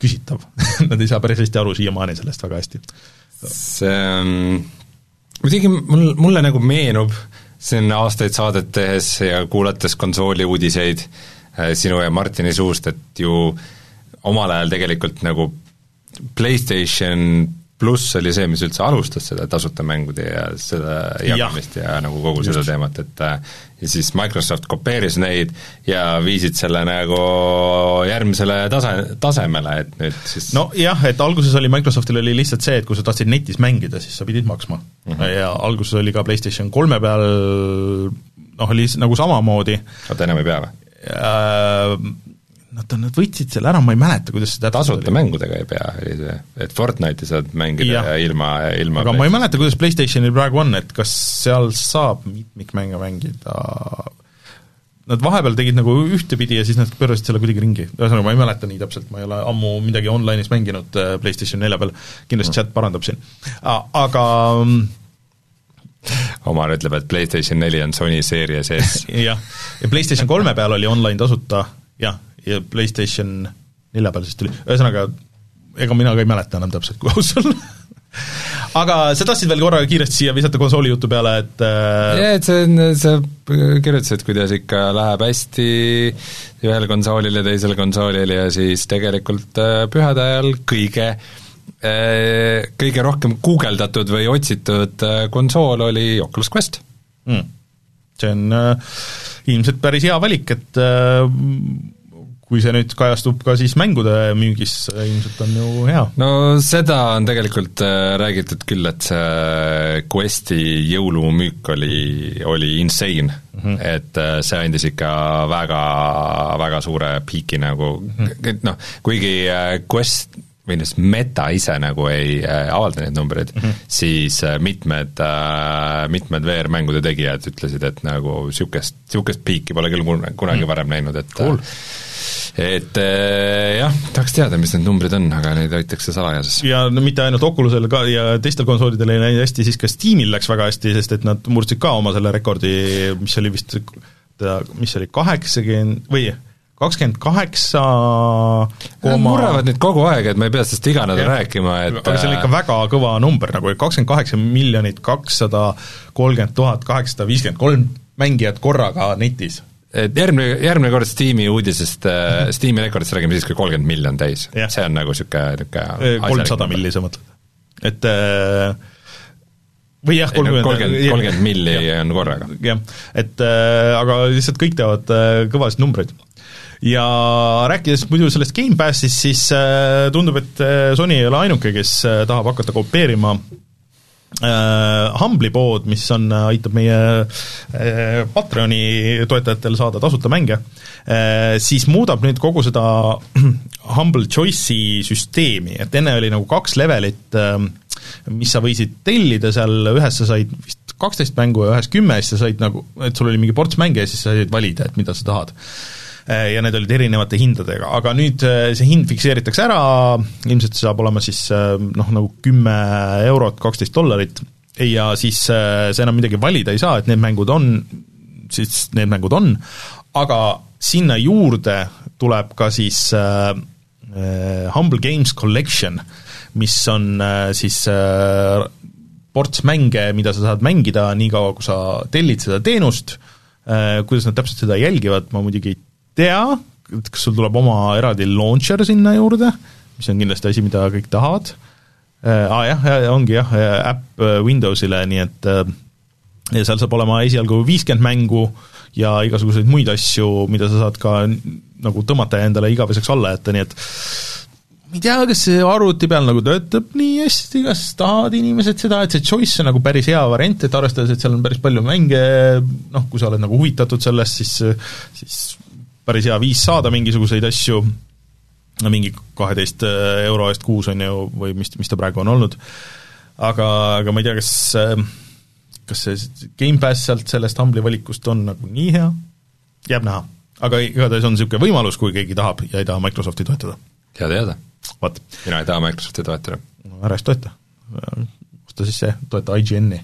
küsitav Nad ei saa päris hästi aru siiamaani sellest väga hästi see on, muidugi mul, mulle nagu meenub, on aastaid saadet tehes ja kuulates konsooli uudiseid äh, sinu ja Martini suust, et ju omal ajal tegelikult nagu PlayStation pluss oli see, mis üldse alustas seda tasuta mängude ja seda jagamist ja, ja nagu kogu Just. seda teemat, et äh, ja siis Microsoft kopeeris neid ja viisid selle nagu järgmisele tase, tasemele, et nüüd siis nojah, et alguses oli Microsoftil oli lihtsalt see, et kui sa tahtsid netis mängida, siis sa pidid maksma mm. -hmm. ja alguses oli ka PlayStation kolme peal noh, oli nagu samamoodi oota, enam ei pea või? Nad, nad võtsid selle ära, ma ei mäleta, kuidas see tasuta mängudega ei pea, oli see, et Fortnite'i saad mängida ja, ja ilma, ilma aga ma ei mäleta, kuidas PlayStationil praegu on, et kas seal saab mitmikmänge mängida. Nad vahepeal tegid nagu ühtepidi ja siis nad pöörasid selle kuidagi ringi, ühesõnaga ma ei mäleta nii täpselt, ma ei ole ammu midagi online'is mänginud äh, PlayStation nelja peal, kindlasti mm. chat parandab siin, aga mm, Omar ütleb, et PlayStation neli on Sony Series S jah, ja PlayStation kolme peal oli online tasuta, jah, ja PlayStation nelja peal siis tuli, ühesõnaga ega mina ka ei mäleta enam täpselt, kui aus olla. Aga sa tahtsid veel korra kiiresti siia visata konsooli jutu peale, et äh... jaa, et see on, sa kirjutasid, kuidas ikka läheb hästi ühel konsoolil ja teisel konsoolil ja siis tegelikult äh, pühade ajal kõige äh, kõige rohkem guugeldatud või otsitud konsool oli Oculus Quest. Mm.. see on äh, ilmselt päris hea valik, et äh, kui see nüüd kajastub ka siis mängude müügis, ilmselt on ju hea. no seda on tegelikult äh, räägitud küll, et see Questi jõulumüük oli, oli insane mm, -hmm. et äh, see andis ikka väga, väga suure piiki nagu mm, -hmm. noh, kuigi äh, Quest või noh, Meta ise nagu ei äh, avalda neid numbreid mm, -hmm. siis äh, mitmed äh,, mitmed VR-mängude tegijad ütlesid, et nagu niisugust, niisugust piiki pole küll kunagi -hmm. varem näinud, et cool et jah, tahaks teada, mis need numbrid on, aga neid hoitakse salajases. ja no mitte ainult Oculusel ka ja teistel konsoolidel ei läinud hästi, siis ka Steamil läks väga hästi, sest et nad murdsid ka oma selle rekordi, mis oli vist, mis oli kaheksakümmend või kakskümmend kaheksa koma Nad murravad nüüd kogu aeg, et ma ei pea sellest iga nädal rääkima, et aga see on ikka väga kõva number, nagu kakskümmend kaheksa miljonit kakssada kolmkümmend tuhat kaheksasada viiskümmend kolm mängijat korraga netis et järgmine, järgmine kord Steam'i uudisest äh,, Steam'i rekordist räägime siis, kui kolmkümmend milli on täis. see on nagu niisugune, niisugune äh, kolmsada milli, sa mõtled? et äh, või jah, kolmkümmend kolmkümmend, kolmkümmend milli on korraga. jah, et äh, aga lihtsalt kõik teavad äh, kõvasid numbreid. Ja rääkides muidu sellest Gamepassist, siis äh, tundub, et äh, Sony ei ole ainuke, kes äh, tahab hakata kopeerima Humble'i pood, mis on, aitab meie Patreoni toetajatel saada tasuta mänge. Siis muudab nüüd kogu seda Humble Choice'i süsteemi, et enne oli nagu kaks levelit mis sa võisid tellida seal, ühes sa said vist kaksteist mängu ja ühes kümme, siis sa said nagu, et sul oli mingi ports mänge ja siis sa said valida, et mida sa tahad ja need olid erinevate hindadega, aga nüüd äh, see hind fikseeritakse ära, ilmselt see saab olema siis äh, noh, nagu kümme eurot, kaksteist dollarit, ja siis sa enam midagi valida ei saa, et need mängud on, siis need mängud on, aga sinna juurde tuleb ka siis äh, Humble Games Collection, mis on äh, siis äh, ports mänge, mida sa saad mängida niikaua, kui sa tellid seda teenust. Äh,, kuidas nad täpselt seda jälgivad, ma muidugi ei tea, kas sul tuleb oma eraldi launcher sinna juurde, mis on kindlasti asi, mida kõik tahavad. Äh,, aa ah, jah, ongi jah, äpp äh, Windowsile, nii et äh, ja seal saab olema esialgu viiskümmend mängu ja igasuguseid muid asju, mida sa saad ka nagu tõmmata endale igaveseks alla jätta, nii et ma ei tea, kas see arvuti peal nagu töötab nii hästi, kas tahavad inimesed seda, et see choice on nagu päris hea variant, et arvestades, et seal on päris palju mänge, noh, kui sa oled nagu huvitatud sellest, siis siis päris hea viis saada mingisuguseid asju, mingi kaheteist äh, euro eest kuus on ju, või mis, mis ta praegu on olnud, aga, aga ma ei tea, kas äh, kas see Gamepass sealt sellest Humble'i valikust on nagu nii hea, jääb näha. aga igatahes on niisugune võimalus, kui keegi tahab ja ei taha Microsofti toetada. hea teada. vot. mina ei taha Microsofti toetada. no ära siis toeta. osta siis see, toeta IGN-i.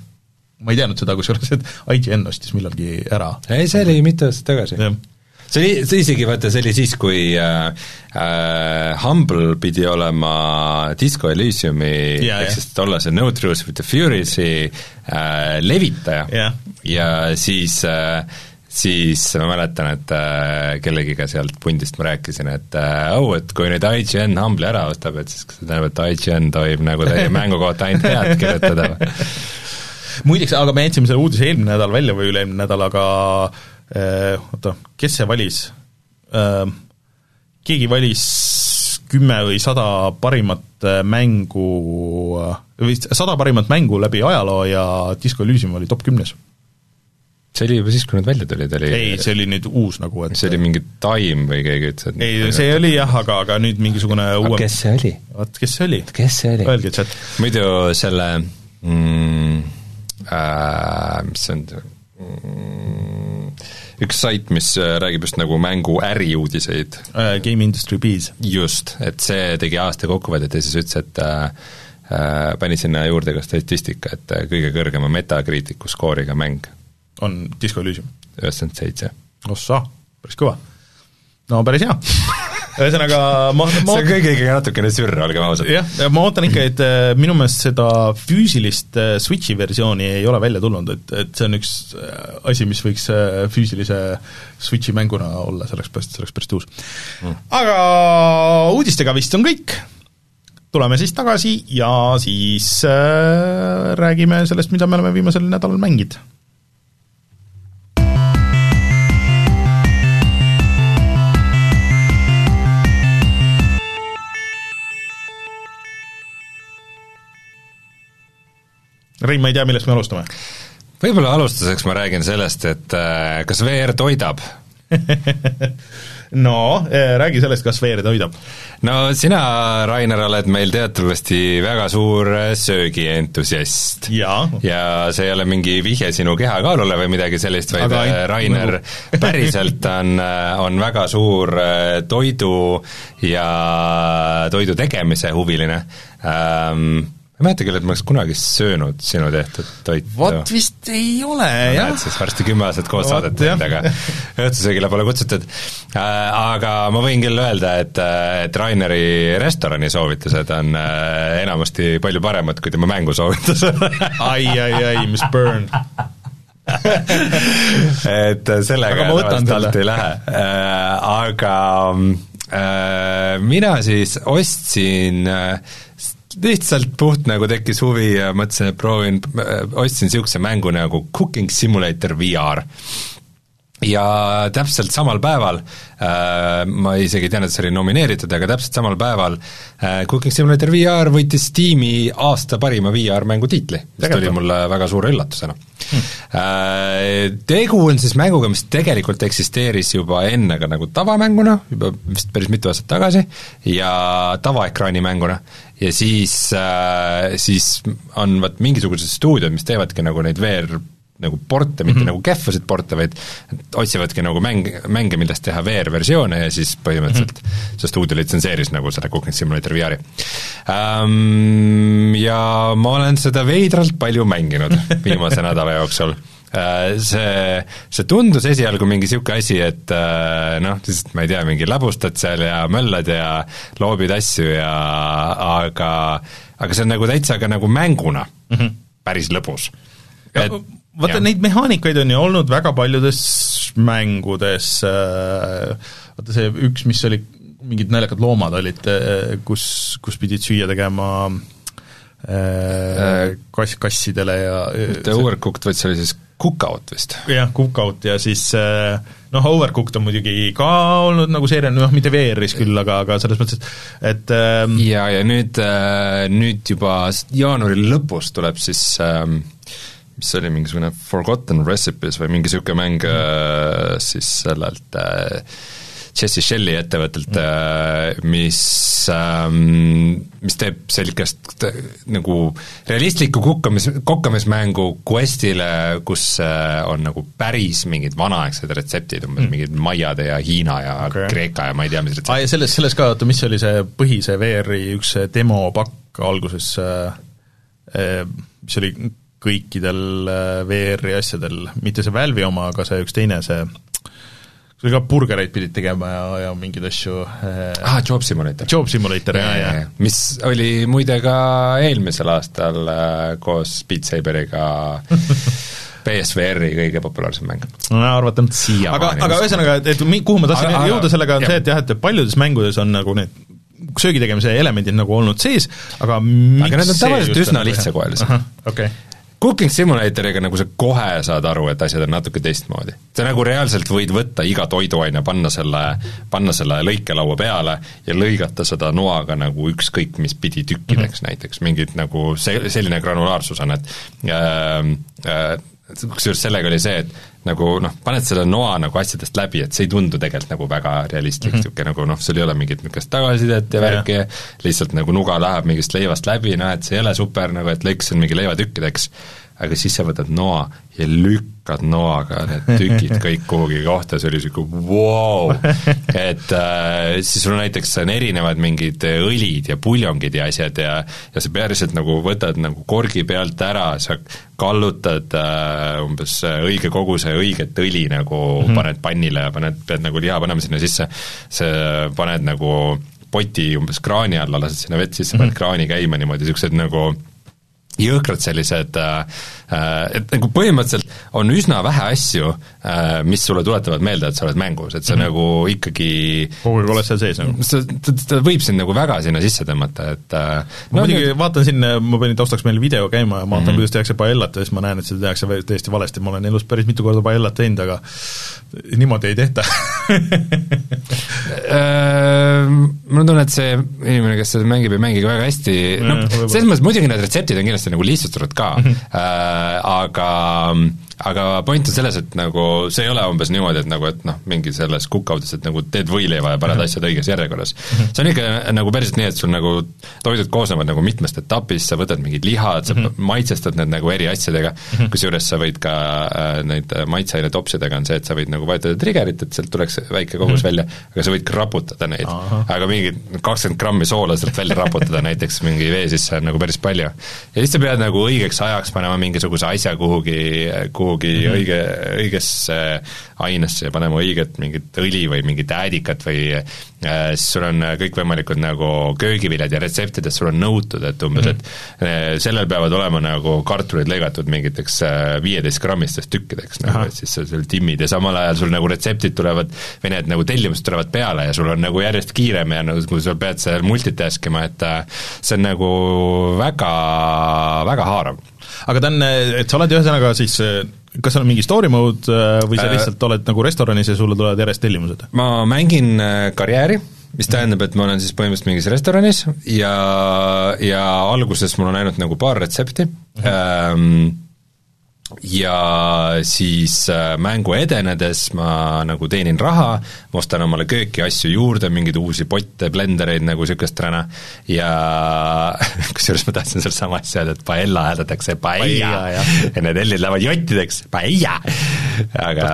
ma ei teadnud seda, kusjuures, et IGN ostis millalgi ära. ei, see oli mitu aastat tagasi see oli, see isegi vaata, see oli siis, kui äh, äh, Humble pidi olema Disco Elysiumi yeah, ehk siis olla see No Truth with the Furious'i äh, levitaja yeah. ja siis äh, siis ma mäletan, et äh, kellegiga sealt pundist ma rääkisin, et äh, oh, et kui nüüd IGN Humble'i ära ostab, et siis kas see tähendab, et IGN tohib nagu teie mängu kohta ainult head kirjutada või? muideks, aga me jätsime selle uudise eelmine nädal välja või üle-eelmine nädal, aga oota, kes see valis? Äh, keegi valis kümme või sada parimat äh, mängu, või sada parimat mängu läbi ajaloo ja Disco Elysium oli top kümnes. see oli juba siis, kui nad välja tulid, oli ei, see oli nüüd uus nagu, et see oli mingi Time või keegi ütles, et ei, see oli jah, aga, aga nüüd mingisugune uuem kes see oli? vot, kes see oli? kes see oli? Öelge chat. muidu selle mm, äh, mis see on mm,, üks sait, mis äh, räägib just nagu mängu äriuudiseid uh,. Game Industry Bees. just, et see tegi aasta kokkuvõtet ja siis ütles, et äh, äh, pani sinna juurde ka statistika, et kõige kõrgema Metacriticu skooriga mäng on Disco Elysium? üheksakümmend seitse. ossa, päris kõva. no päris hea ühesõnaga ma, ma see on kõik ikkagi natukene sürr, olgem ausad. jah, ja ma ootan ikka, et äh, minu meelest seda füüsilist äh, Switchi versiooni ei ole välja tulnud, et, et see on üks äh, asi, mis võiks füüsilise Switchi mänguna olla, päris, see oleks päris tuus. Mm.. aga uudistega vist on kõik, tuleme siis tagasi ja siis äh, räägime sellest, mida me oleme viimasel nädalal mänginud Rein, ma ei tea, millest me alustame võib-olla alustuseks ma räägin sellest, et äh, kas VR toidab no äh, räägi sellest, kas VR toidab. no sina, Rainer, oled meil teatavasti väga suur äh, söögientusiast. ja see ei ole mingi vihje sinu kehakaalule või midagi sellist, vaid Aga äh, Rainer nagu... päriselt on, on väga suur toidu ja toidu tegemise huviline ähm, ma ei mäleta küll, et ma oleks kunagi söönud sinu tehtud toitu. vot vist ei ole jah. siis varsti kümme aastat koos saadet teinud, aga õhtusöögile pole kutsutud äh,. Aga ma võin küll öelda, et, äh, et Raineri restorani soovitused on äh, enamasti palju paremad kui tema mängusoovitused ai, ai, ai, mis burn et sellega tavaliselt alt ei lähe äh,, aga äh, mina siis ostsin äh, lihtsalt puht nagu tekkis huvi ja mõtlesin, et proovin, ostsin niisuguse mängu nagu Cooking Simulator VR ja täpselt samal päeval äh,, ma isegi ei teadnud, et see oli nomineeritud, aga täpselt samal päeval äh, Cooking Simulator VR võitis Steam'i aasta parima VR-mängu tiitli, mis tuli mulle väga suure üllatusena. Hmm.. Äh, tegu on siis mänguga, mis tegelikult eksisteeris juba enne ka nagu tavamänguna, juba vist päris mitu aastat tagasi, ja tavaekraani mänguna ja siis äh,, siis on vot mingisugused stuudiod, mis teevadki nagu neid VR nagu porte, mitte mm -hmm. nagu kehvasid porte, vaid otsivadki nagu mäng, mänge, millest teha VR-versioone ja siis põhimõtteliselt mm -hmm. see stuudio litsenseeris nagu selle Cooking Simulator VR-i um,. Ja ma olen seda veidralt palju mänginud viimase nädala jooksul see, see tundus esialgu mingi niisugune asi, et äh, noh, lihtsalt ma ei tea, mingi labustad seal ja möllad ja loobid asju ja aga aga see on nagu täitsa ka nagu mänguna mm -hmm. päris lõbus. vaata, neid mehaanikaid on ju olnud väga paljudes mängudes, äh, vaata see üks, mis oli, mingid naljakad loomad olid, kus, kus pidid süüa tegema kass, kassidele ja mitte overcooked, vaid see oli siis Cookout vist. jah, Cookout ja siis eh, noh, Overcooked on muidugi ka olnud nagu seeria, noh mitte VR-is küll, aga, aga selles mõttes, et et ähm, ja, ja nüüd, äh, nüüd juba jaanuari lõpus tuleb siis ähm, mis see oli, mingisugune Forgotten Recipes või mingi niisugune mäng mm. siis sellelt äh, Jesse Shelli ettevõttelt mm., mis, ähm, mis teeb sellist nagu realistlikku kukkamis, kokkamismängu quest'ile, kus äh, on nagu päris mingid vanaaegsed retseptid, umbes mm. mingid maiade ja Hiina ja okay. Kreeka ja ma ei tea, mis retseptid. aa, ja selles, selles ka, oota, mis oli see põhise VR-i üks demopakk alguses äh,, äh, mis oli kõikidel VR-i asjadel, mitte see Valve'i oma, aga see üks teine, see sul ka burgereid pidid tegema ja, ja mingeid asju äh, ah, Job Simulator. Job Simulator, jaa, jaa. mis oli muide ka eelmisel aastal äh, koos Beat Saberiga PSVR-i kõige populaarsem mäng. no arvata. aga, aga ühesõnaga, et, et kuhu ma tahtsin aga, jõuda sellega, on jah. see, et jah, et paljudes mängudes on nagu need söögi tegemise elemendid nagu olnud sees, aga aga need on tavaliselt üsna lihtsakoelised. okei okay Cooking Simulatoriga nagu sa kohe saad aru, et asjad on natuke teistmoodi. sa nagu reaalselt võid võtta iga toiduaine, panna selle, panna selle lõikelaua peale ja lõigata seda noaga nagu ükskõik mis pidi tükkideks mm -hmm. näiteks, mingid nagu see, selline granulaarsus on, et äh, äh, kusjuures sellega oli see, et nagu noh, paned selle noa nagu asjadest läbi, et see ei tundu tegelikult nagu väga realistlik mm, niisugune -hmm. nagu noh, sul ei ole mingit niisugust tagasisidet ja värki ja lihtsalt nagu nuga läheb mingist leivast läbi, noh et see ei ole super nagu, et lõikasin mingi leivatükkideks, aga siis sa võtad noa ja lükkad noaga need tükid kõik kuhugi kohta, see oli niisugune vau wow. et äh, siis sul näiteks on erinevad mingid õlid ja puljongid ja asjad ja ja sa päriselt nagu võtad nagu korgi pealt ära, sa kallutad äh, umbes õige koguse õiget õli nagu mm -hmm. paned pannile ja paned, pead nagu liha panema sinna sisse, sa paned nagu poti umbes kraani alla, lased sinna vett sisse mm, -hmm. paned kraani käima niimoodi, niisugused nagu jõhkrad sellised äh, äh, et nagu põhimõtteliselt on üsna vähe asju, äh, mis sulle tuletavad meelde, et sa oled mängus, et sa mm -hmm. nagu ikkagi kogu aeg oled seal sees nagu? sa, ta, ta võib sind nagu väga sinna sisse tõmmata, et ma no, muidugi nüüd... vaatan siin, ma panin taustaks meil video käima ja vaatan mm, -hmm. kuidas tehakse paellat ja siis ma näen, et seda tehakse täiesti valesti, ma olen elus päris mitu korda paellat teinud, aga niimoodi ei tehta. Mul on tunne, et see inimene, kes seda mängib, ei mängigi väga hästi, noh, selles mõttes muidugi need retseptid on kindlasti nagu lihtsustatud ka. Mm, -hmm. äh, aga aga point on selles, et nagu see ei ole umbes niimoodi, et nagu, et noh, mingi selles kukkaudes, et nagu teed võileiva ja paned -hmm. asjad õiges järjekorras. -hmm. see on ikka nagu päriselt nii, et sul nagu toidud koosnevad nagu mitmest etapist, sa võtad mingid lihad, sa mm -hmm. maitsestad need nagu eri asjadega mm -hmm., kusjuures sa võid ka äh, neid maitseaine topsidega on see, et sa võid nagu vajutada trigger'it, et sealt tuleks väike kogus mm -hmm. välja, aga sa võid ka raputada neid. aga mingi kakskümmend grammi soola sealt välja raputada näiteks mingi vee sisse on nagu päris palju. ja siis sa pead nagu õigeks ajaks panema mingisuguse asja kuhugi, kuhugi kuhugi mm -hmm. õige, õigesse ainesse ja panema õiget mingit õli või mingit äädikat või äh, siis sul on kõikvõimalikud nagu köögiviljad ja retseptides sul on nõutud, et umbes mm, -hmm. et äh, sellel peavad olema nagu kartulid lõigatud mingiteks äh, viieteist grammisteks tükkideks nagu, et siis sa seal timmid ja samal ajal sul nagu retseptid tulevad või need nagu tellimused tulevad peale ja sul on nagu järjest kiirem ja nagu kui sa pead seal multitask ima, et see on nagu väga, väga haarav aga ta on, et sa oled ühesõnaga siis kas seal on mingi story mode äh, või sa äh, lihtsalt oled nagu restoranis ja sulle tulevad järjest tellimused? ma mängin äh, karjääri, mis tähendab, et ma olen siis põhimõtteliselt mingis restoranis ja, ja alguses mul on ainult nagu paar retsepti mm, -hmm ja siis äh, mängu edenedes ma nagu teenin raha, ma ostan omale kööki asju juurde, mingeid uusi potte, blendereid nagu niisugust räna, ja kusjuures ma tahtsin seal sama asja öelda, et paella hääldatakse paella. Ja. ja need L-id lähevad jottideks, paella, aga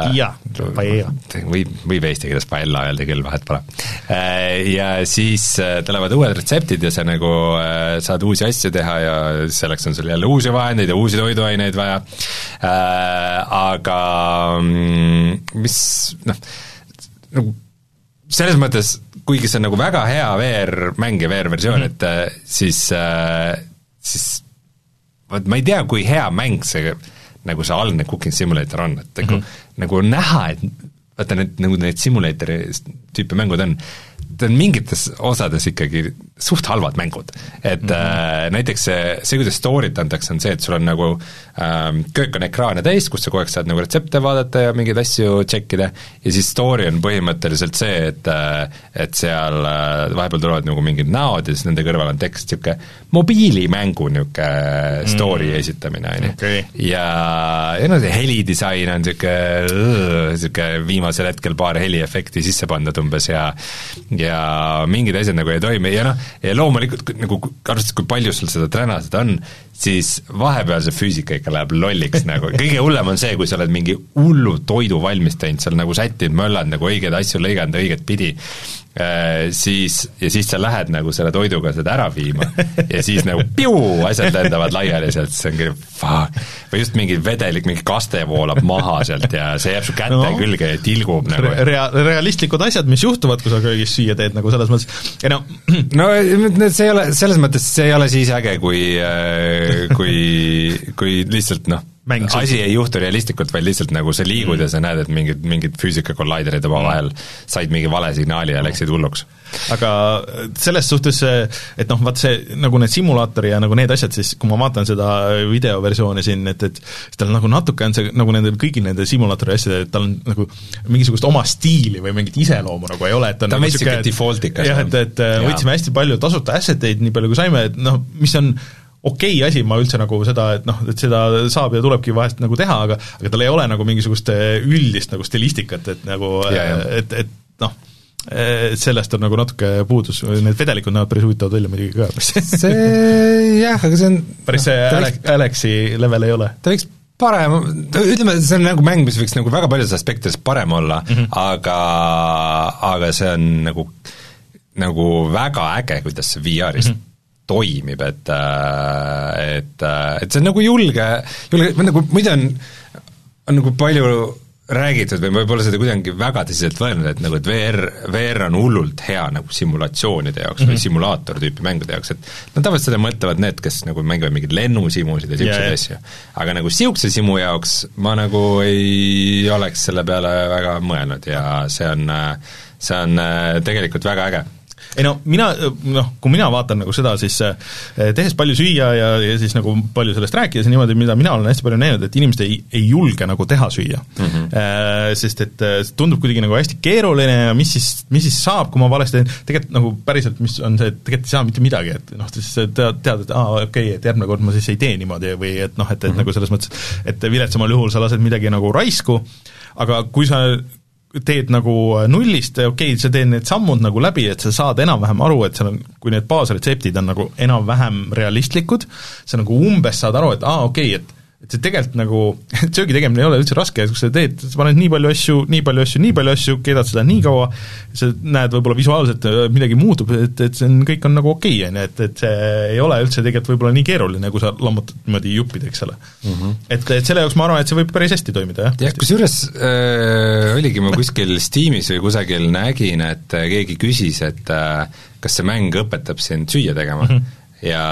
võib, võib eesti keeles paella öelda küll, vahet pole. Äh, ja siis äh, tulevad uued retseptid ja sa nagu saad uusi asju teha ja selleks on sul jälle uusi vahendeid ja uusi toiduaineid vaja aga mm, mis noh, nagu selles mõttes, kuigi see on nagu väga hea VR-mäng ja VR-versioon mm, -hmm. et äh, siis äh,, siis vot ma ei tea, kui hea mäng see nagu see algne Cooking Simulator on, et nagu mm, -hmm. nagu on näha, et vaata need, nagu need simulaatori tüüpi mängud on, ta on mingites osades ikkagi suht halvad mängud. et mm -hmm. äh, näiteks see, see, kuidas story't antakse, on see, et sul on nagu ähm, köök on ekraane täis, kus sa kogu aeg saad nagu retsepte vaadata ja mingeid asju tšekkida, ja siis story on põhimõtteliselt see, et äh, et seal äh, vahepeal tulevad nagu mingid näod ja siis nende kõrval on tekst, niisugune mobiilimängu niisugune story mm -hmm. esitamine, on ju. ja, ja no see helidisain on niisugune, niisugune viimasel hetkel paar heliefekti sisse pandud umbes ja ja mingid asjad nagu ei toimi ja noh, ja loomulikult nagu arvestades, kui palju sul seda träna seda on, siis vahepeal see füüsika ikka läheb lolliks nagu, kõige hullem on see, kui sa oled mingi hullu toidu valmis teinud, seal nagu sättinud, möllanud nagu õigeid asju lõiganud õiget pidi Äh, siis, ja siis sa lähed nagu selle toiduga seda ära viima ja siis nagu piu, asjad lendavad laiali sealt, siis on küll fuck, või just mingi vedelik, mingi kaste voolab maha sealt ja see jääb su käte no, külge ja tilgub nagu. Rea-, realistlikud asjad, mis juhtuvad, kui sa köögis süüa teed, nagu selles mõttes, ei no no see ei ole, selles mõttes see ei ole siis äge, kui, äh, kui, kui lihtsalt noh, asi ei juhtu realistlikult, vaid lihtsalt nagu sa liigud mm. ja sa näed, et mingid, mingid füüsika kolliderid omavahel said mingi vale signaali ja läksid hulluks. aga selles suhtes, et noh, vaat see, nagu need simulaatori ja nagu need asjad, siis kui ma vaatan seda videoversiooni siin, et, et siis tal nagu natuke on see, nagu nendel kõigil nendel simulaatori asjadel, et tal on nagu mingisugust oma stiili või mingit iseloomu nagu ei ole, et ta on ta nagu niisugune defaultikas. jah, et, et ja. võtsime hästi palju tasuta asset eid, nii palju kui saime, et noh, mis on okei okay asi, ma üldse nagu seda, et noh, et seda saab ja tulebki vahest nagu teha, aga aga tal ei ole nagu mingisugust üldist nagu stilistikat, et nagu, et, et noh, sellest on nagu natuke puudus, need vedelikud näevad päris huvitavad välja muidugi ka. see jah, aga see on päris see Alex, Alexi level ei ole. ta võiks parem, ütleme, see on nagu mäng, mis võiks nagu väga paljudes aspektides parem olla mm, -hmm. aga, aga see on nagu, nagu väga äge, kuidas see VR-is mm -hmm toimib, et et, et see on nagu julge, julge, nagu muidu on, on nagu palju räägitud või võib-olla seda kuidagi väga tõsiselt võetud, et nagu, et VR, VR on hullult hea nagu simulatsioonide jaoks mm -hmm. või mhm. simulaator tüüpi mängude jaoks, et no tavaliselt seda mõtlevad need, kes nagu mängivad mingeid lennusimusid ja niisuguseid yeah, asju. aga nagu niisuguse simu jaoks ma nagu ei oleks selle peale väga mõelnud ja see on, see on tegelikult väga äge ei no mina, noh, kui mina vaatan nagu seda, siis eh, tehes palju süüa ja, ja siis nagu palju sellest rääkides ja niimoodi, mida mina olen hästi palju näinud, et inimesed ei, ei julge nagu teha süüa mm. -hmm. Sest et eh, tundub kuidagi nagu hästi keeruline ja mis siis, mis siis saab, kui ma valesti teen, tegelikult nagu päriselt, mis on see, et tegelikult ei saa mitte midagi, et noh, siis tead, tead, et aa, okei okay,, et järgmine kord ma siis ei tee niimoodi või et noh, et, et mm -hmm. nagu selles mõttes, et viletsamal juhul sa lased midagi nagu raisku, aga kui sa teed nagu nullist, okei okay,, sa teed need sammud nagu läbi, et sa saad enam-vähem aru, et seal on, kui need baasretseptid on nagu enam-vähem realistlikud, sa nagu umbes saad aru, et aa, okei okay,, et et see tegelikult nagu, söögi tegemine ei ole üldse raske, kui sa teed, sa paned nii palju asju, nii palju asju, nii palju asju, keedad seda nii kaua, sa näed võib-olla visuaalselt äh, midagi muutub, et, et see on, kõik on nagu okei okay,, on ju, et, et see ei ole üldse tegelikult võib-olla nii keeruline, kui sa lammutad niimoodi juppida, eks ole mm. -hmm. et, et selle jaoks ma arvan, et see võib päris hästi toimida, jah. jah, kusjuures äh, oligi ma kuskil Steamis või kusagil nägin, et äh, keegi küsis, et äh, kas see mäng õpetab sind süüa tegema mm. -hmm ja,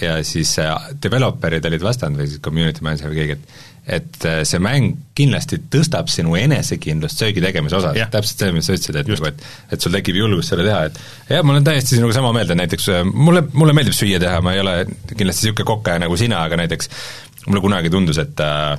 ja siis developer'id olid vastanud või siis community manager või keegi, et et äh, see mäng kindlasti tõstab sinu enesekindlust söögi tegemise osas, täpselt see, mis sa ütlesid, et nagu, et et sul tekib julgus selle teha, et jah, ma olen täiesti sinuga sama meelt, et näiteks äh, mulle, mulle meeldib süüa teha, ma ei ole kindlasti niisugune kokaja nagu sina, aga näiteks mulle kunagi tundus, et äh,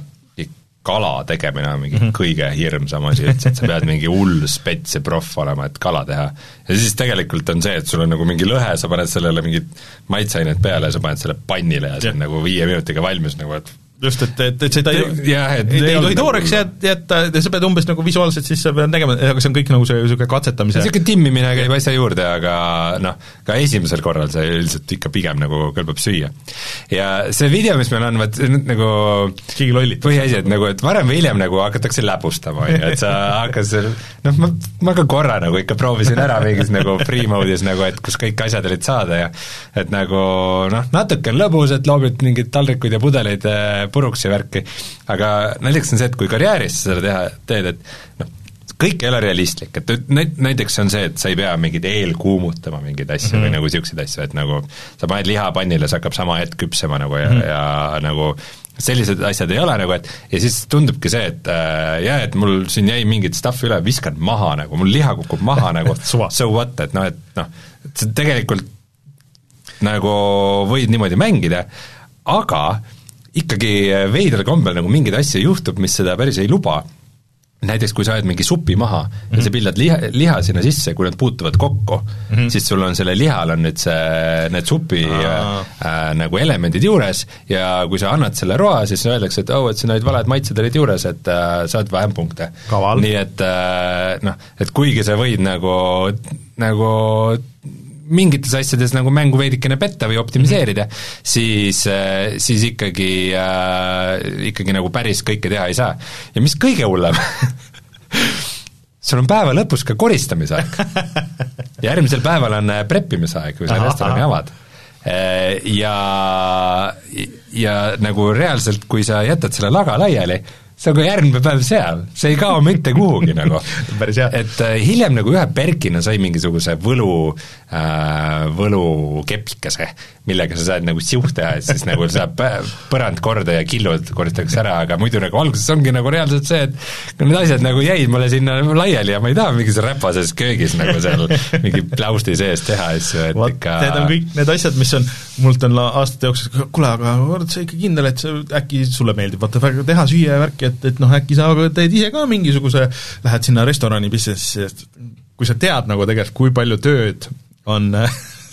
kala tegemine on mingi mm -hmm. kõige hirmsam asi üldse, et sa pead mingi hull spets ja proff olema, et kala teha. ja siis tegelikult on see, et sul on nagu mingi lõhe, sa paned sellele mingid maitseained peale ja sa paned selle pannile ja see on nagu viie minutiga valmis nagu, et just, et, et, et seda ei, jah, et ei, tohi tooreks nagu- jätta, sa pead umbes nagu visuaalselt siis sa pead nägema, aga see on kõik nagu see niisugune katsetamise niisugune timmimine käib asja juurde, aga noh, ka esimesel korral see üldiselt ikka pigem nagu kõlbab süüa. ja see video, mis meil on, vaat nagu keegi lollitab. põhiasi, et nagu, et varem või hiljem nagu hakatakse läbustama, on ju, et sa hakkad seal noh, ma, ma ka korra nagu ikka proovisin ära mingis nagu free mode'is nagu, et kus kõik asjad olid saada ja et nagu noh, natuke on lõbus, et loobid mingeid taldrikuid ja pudeleid äh, puruks ja värki, aga naljakas on see, et kui karjääris sa seda teha, teed, et noh, kõik ei ole realistlik, et näiteks on see, et sa ei pea mingeid eelkuumutama mingeid asju mm -hmm. või mhm. nagu niisuguseid asju, et nagu sa paned liha pannile, see hakkab sama hetk küpsema nagu ja mm, -hmm. ja nagu sellised asjad ei ole nagu, et ja siis tundubki see, et äh, jah, et mul siin jäi mingit stuff'i üle, viskan maha nagu, mul liha kukub maha nagu so what, et noh, et noh, et sa tegelikult nagu võid niimoodi mängida, aga ikkagi veidral kombel nagu mingeid asju juhtub, mis seda päris ei luba, näiteks kui sa ajad mingi supi maha mm -hmm. ja sa mhm. pildad liha, liha sinna sisse, kui nad puutuvad kokku mm, -hmm. siis sul on selle lihal on nüüd see, need supi äh, äh, nagu elemendid juures ja kui sa annad selle roa, siis öeldakse, et oh, et siin olid valed maitsed olid juures, et äh, saad vähem punkte. nii et äh, noh, et kuigi sa võid nagu, nagu mingites asjades nagu mängu veidikene petta või optimiseerida mm, -hmm. siis, äh, siis ikkagi äh,, ikkagi nagu päris kõike teha ei saa. ja mis kõige hullem sul on päeva lõpus ka koristamisaeg. järgmisel päeval on äh, preppimisaeg, kui sa restorani avad äh, ja, ja nagu reaalselt, kui sa jätad selle laga laiali, see on ka järgmine päev seal, see ei kao mitte kuhugi nagu. et äh, hiljem nagu ühe perkina sai mingisuguse võlu äh,, võlukepikese, millega sa saad nagu siuh teha, et siis nagu saab põrand korda ja killud koristatakse ära, aga muidu nagu alguses ongi nagu reaalselt see, et need asjad nagu jäid mulle sinna laiali ja ma ei taha mingis räpases köögis nagu seal mingi pläusti sees teha asju, et Vaat, ikka need on kõik need asjad, mis on, mult on aastate jooksul, kuule, aga oled sa ikka kindel, et see äkki sulle meeldib. Vaata teha süüa ja värki, et, et noh, äkki sa teed ise ka mingisuguse, lähed sinna restorani business'i, kui sa tead nagu tegelikult, kui palju tööd on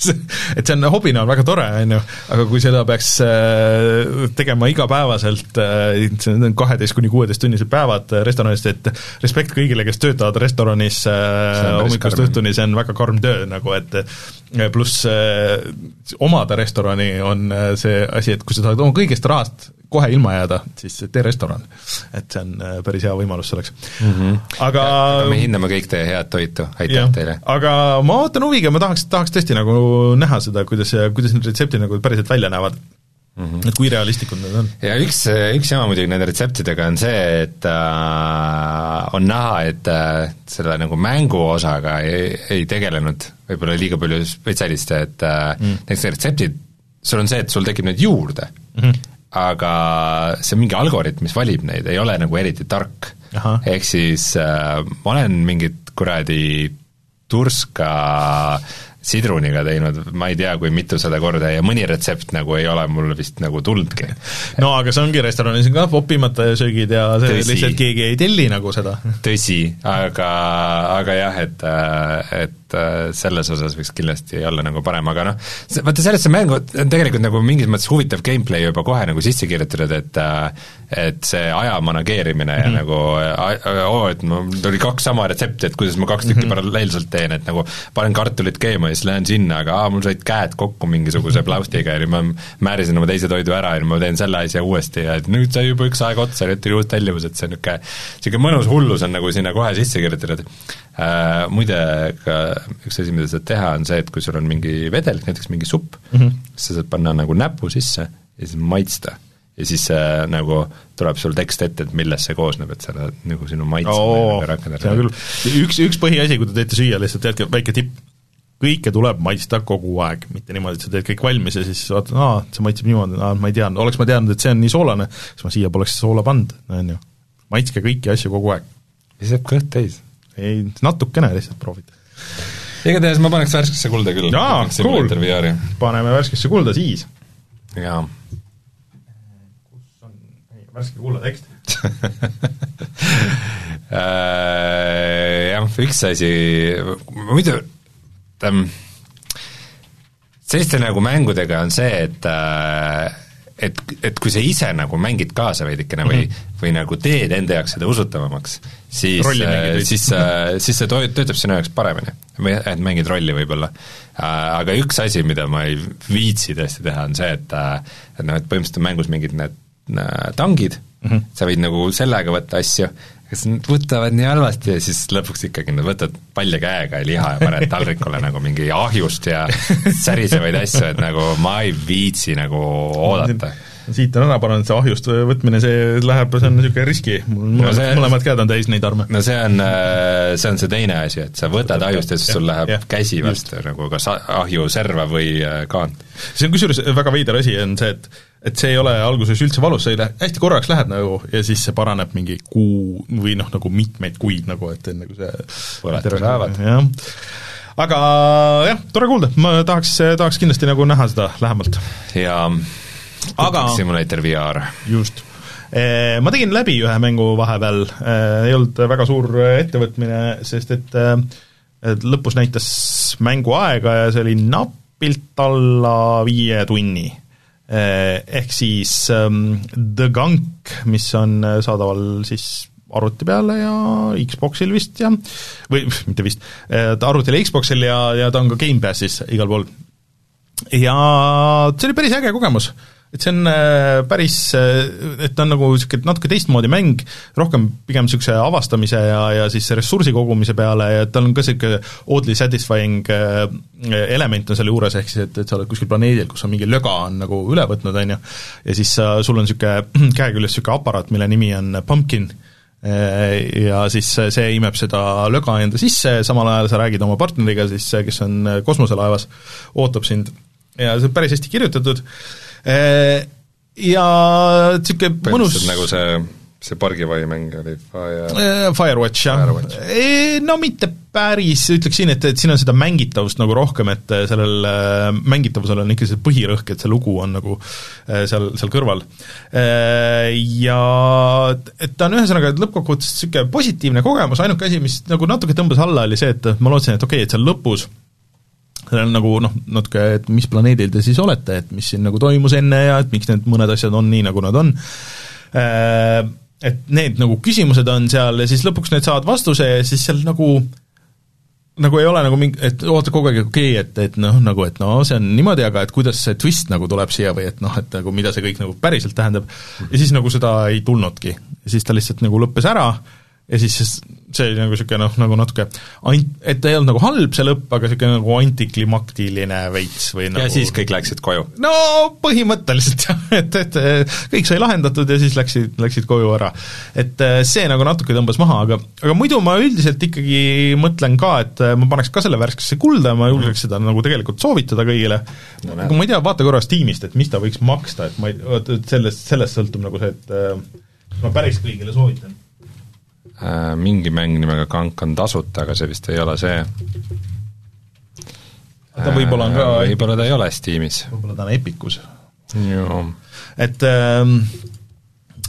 et see on, hobina on väga tore, on ju, aga kui seda peaks äh, tegema igapäevaselt, äh, see on kaheteist kuni kuueteisttunnised päevad restoranis, et respekt kõigile, kes töötavad restoranis hommikust õhtuni, see on väga karm töö nagu, et pluss omada restorani on see asi, et kui sa tahad oma kõigest rahast kohe ilma jääda, siis tee restoran. et see on äh, päris hea võimalus selleks mm. -hmm. aga, aga me hindame kõik teie head toitu, aitäh teile! aga ma ootan huviga, ma tahaks, tahaks tõesti nagu näha seda, kuidas, kuidas need retseptid nagu päriselt välja näevad mm. -hmm. et kui realistlikud need on. ja üks, üks jama muidugi nende retseptidega on see, et äh, on näha, et äh, selle nagu mängu osaga ei, ei tegelenud võib-olla liiga palju spetsialiste, et äh, mm. näiteks retseptid, sul on see, et sul tekib neid juurde mm. -hmm aga see mingi algoritm, mis valib neid, ei ole nagu eriti tark. ehk siis äh, ma olen mingit kuradi turska sidruniga teinud ma ei tea, kui mitusada korda ja mõni retsept nagu ei ole mul vist nagu tulnudki. no aga see ongi, restoranis on ka popimata söögid ja see Tõsi. lihtsalt keegi ei telli nagu seda. tõsi, aga, aga jah, et, et selles osas võiks kindlasti olla nagu parem, aga noh, vaata sellesse mängu on tegelikult nagu mingis mõttes huvitav gameplay juba kohe nagu sisse kirjutatud, et et see aja manageerimine mm -hmm. ja mhm. nagu oo, et mul oli kaks sama retsepti, et kuidas ma kaks tükki mm -hmm. paralleelselt teen, et nagu panen kartulit keema ja siis lähen sinna, aga aa, mul said käed kokku mingisuguse plaustiga ja nüüd ma määrisin oma teise toidu ära ja nüüd ma teen selle asja uuesti ja et nüüd sai juba üks aeg otsa, nüüd tuli uus tellimus, et see on niisugune, niisugune mõnus hullus on nagu sinna kohe sisse kirjutatud äh,. Muide, ka üks asi, mida saad teha, on see, et kui sul on mingi vedelik, näiteks mingi supp mm, -hmm. siis sa saad panna nagu näpu sisse ja siis maitsta ja siis äh, nagu tuleb sul tekst ette, et millest see koosneb, et selle nagu sinu maitse oh, rakendada. üks, üks põhiasi, kui te teete süüa, lihtsalt teadke, väike tipp, kõike tuleb maitsta kogu aeg, mitte niimoodi, et sa teed kõik valmis ja siis vaatad, aa, see maitseb niimoodi, aa, ma ei teadnud, oleks ma teadnud, et see on nii soolane, siis ma siia poleks soola pannud, on ju. maitske kõiki asju kogu aeg. ja siis jääb kõht täis. Ei, natukene lihtsalt proovid. igatahes ma paneks värskesse kulda küll. jaa, cool, paneme värskesse kulda siis. jaa värske kulla tekst äh, jah, üks asi, muidu selliste nagu mängudega on see, et äh, et, et kui sa ise nagu mängid kaasa veidikene või mm, -hmm. või nagu teed enda jaoks seda usutavamaks, siis, siis, siis see to-, töötab sinu jaoks paremini. või et mängid rolli võib-olla. Aga üks asi, mida ma ei viitsi tõesti teha, on see, et et noh, et põhimõtteliselt on mängus mingid need Äh, tangid mm, -hmm. sa võid nagu sellega võtta asju, nad võtavad nii halvasti? Ja siis lõpuks ikkagi nad võtavad palja käega ja liha ja paned taldrikule nagu mingi ahjust ja särisevaid asju, et nagu ma ei viitsi nagu oodata. Siit on ära pannud, see ahjust võtmine, see läheb, see on niisugune riski, mul no see, mõlemad käed on täis neid arme. no see on, äh, see on see teine asi, et sa võtad ahjust ja siis sul läheb ja, käsi vastu nagu kas ahju serva või äh, kaant. see on kusjuures väga veider asi, on see, et et see ei ole alguses üldse valus, sa ei lähe, hästi korraks lähed nagu ja siis see paraneb mingi kuu või noh, nagu mitmeid kuid nagu, et enne kui see põletus lähevad. jah. aga jah, tore kuulda, ma tahaks, tahaks kindlasti nagu näha seda lähemalt. jaa, aga Simulator VR. just. Eh, ma tegin läbi ühe mängu vahepeal, eh, ei olnud väga suur ettevõtmine, sest et et lõpus näitas mängu aega ja see oli napilt alla viie tunni ehk siis um, The Gunk, mis on eh, saadaval siis arvuti peale ja Xboxil vist ja, või mitte vist, eh, ta arvutil ja Xboxil ja, ja ta on ka Gamepassis igal pool. ja see oli päris äge kogemus et see on äh, päris, äh, et ta on nagu niisugune natuke teistmoodi mäng, rohkem pigem niisuguse avastamise ja, ja siis ressursi kogumise peale ja tal on ka niisugune oddly satisfying äh, element on selle juures, ehk siis et, et sa oled kuskil planeedil, kus on mingi löga on nagu üle võtnud, on ju, ja siis sul on niisugune käeküljes niisugune aparaat, mille nimi on Pumpkin, ja siis see imeb seda löga enda sisse, samal ajal sa räägid oma partneriga siis, kes on kosmoselaevas, ootab sind. Ja see on päris hästi kirjutatud ja niisugune mõnus nagu see, see pargivai mäng oli Fire äh, Firewatch, jah. No mitte päris, ütleksin, et, et siin on seda mängitavust nagu rohkem, et äh, sellel mängitavusel on ikka see põhirõhk, et see lugu on nagu seal, seal kõrval. Ja et ta on ühesõnaga lõppkokkuvõttes niisugune positiivne kogemus, ainuke asi, mis nagu natuke tõmbas alla, oli see, et ma lootsin, et okei okay,, et seal lõpus see on nagu noh, natuke, et mis planeedil te siis olete, et mis siin nagu toimus enne ja et miks need mõned asjad on nii, nagu nad on, äh, et need nagu küsimused on seal ja siis lõpuks need saavad vastuse ja siis seal nagu nagu ei ole nagu mingi, et oota kogu aeg, okei okay,, et, et noh, nagu et no see on niimoodi, aga et kuidas see twist nagu tuleb siia või et noh, et nagu mida see kõik nagu päriselt tähendab, ja siis nagu seda ei tulnudki. ja siis ta lihtsalt nagu lõppes ära ja siis see oli nagu niisugune noh, nagu natuke ant-, et ei olnud nagu halb see lõpp, aga niisugune nagu antiklimaktiline veits või nagu ja siis kõik läksid koju? no põhimõtteliselt jah, et, et kõik sai lahendatud ja siis läksid, läksid koju ära. et äh, see nagu natuke tõmbas maha, aga, aga muidu ma üldiselt ikkagi mõtlen ka, et äh, ma paneks ka selle värskesse kulda, ma julgeks seda nagu tegelikult soovitada kõigile no,, aga ma ei tea, vaata korra Steamist, et mis ta võiks maksta, et ma ei, vot sellest, sellest sõltub nagu see, et äh, ma päris kõigile soovitan mingi mäng nimega Kank on tasuta, aga see vist ei ole see. ta võib-olla on ka võib-olla ta ei ole Steamis. võib-olla ta on Epicus. et ähm,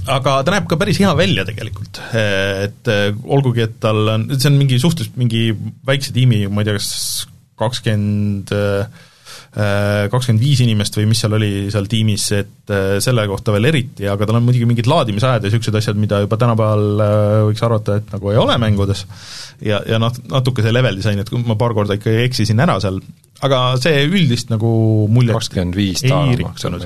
aga ta näeb ka päris hea välja tegelikult, et olgugi, et tal on, see on mingi suhteliselt mingi väikse tiimi, ma ei tea, kas kakskümmend 20 Äh, kakskümmend viis inimest või mis seal oli seal tiimis, et äh, selle kohta veel eriti, aga tal on muidugi mingid laadimisajad ja niisugused asjad, mida juba tänapäeval äh, võiks arvata, et nagu ei ole mängudes, ja, ja noh, natuke see level disain, et ma paar korda ikka eksisin ära seal, aga see üldist nagu muljet kakskümmend viis taala maksab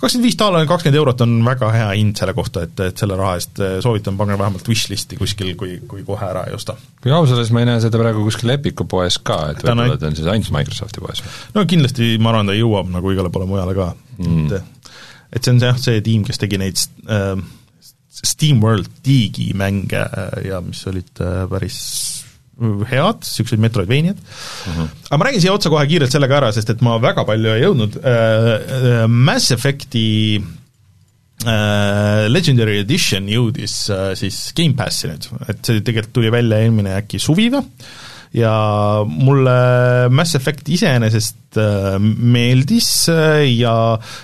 kakskümmend viis daala, kakskümmend eurot on väga hea hind selle kohta, et, et selle raha eest eh, soovitan pange vähemalt wishlist'i kuskil, kui, kui kohe ära ei osta. kui aus olla, siis ma ei näe seda praegu kuskil Epiku poes ka, et võib-olla ta on siis ainult Microsofti poes või? no kindlasti ma arvan, ta jõuab nagu igale poole mujale ka mm., et et see on jah, see tiim, kes tegi neid äh, SteamWorld Digi mänge äh, ja mis olid äh, päris head, niisugused Metroidvaniad uh, -huh. aga ma räägin siia otsa kohe kiirelt selle ka ära, sest et ma väga palju ei jõudnud äh,, Mass Effecti äh, Legendary Edition jõudis äh, siis Gamepassi nüüd, et see tegelikult tuli välja eelmine äkki suvi või, ja mulle Mass Effect iseenesest äh, meeldis äh, ja,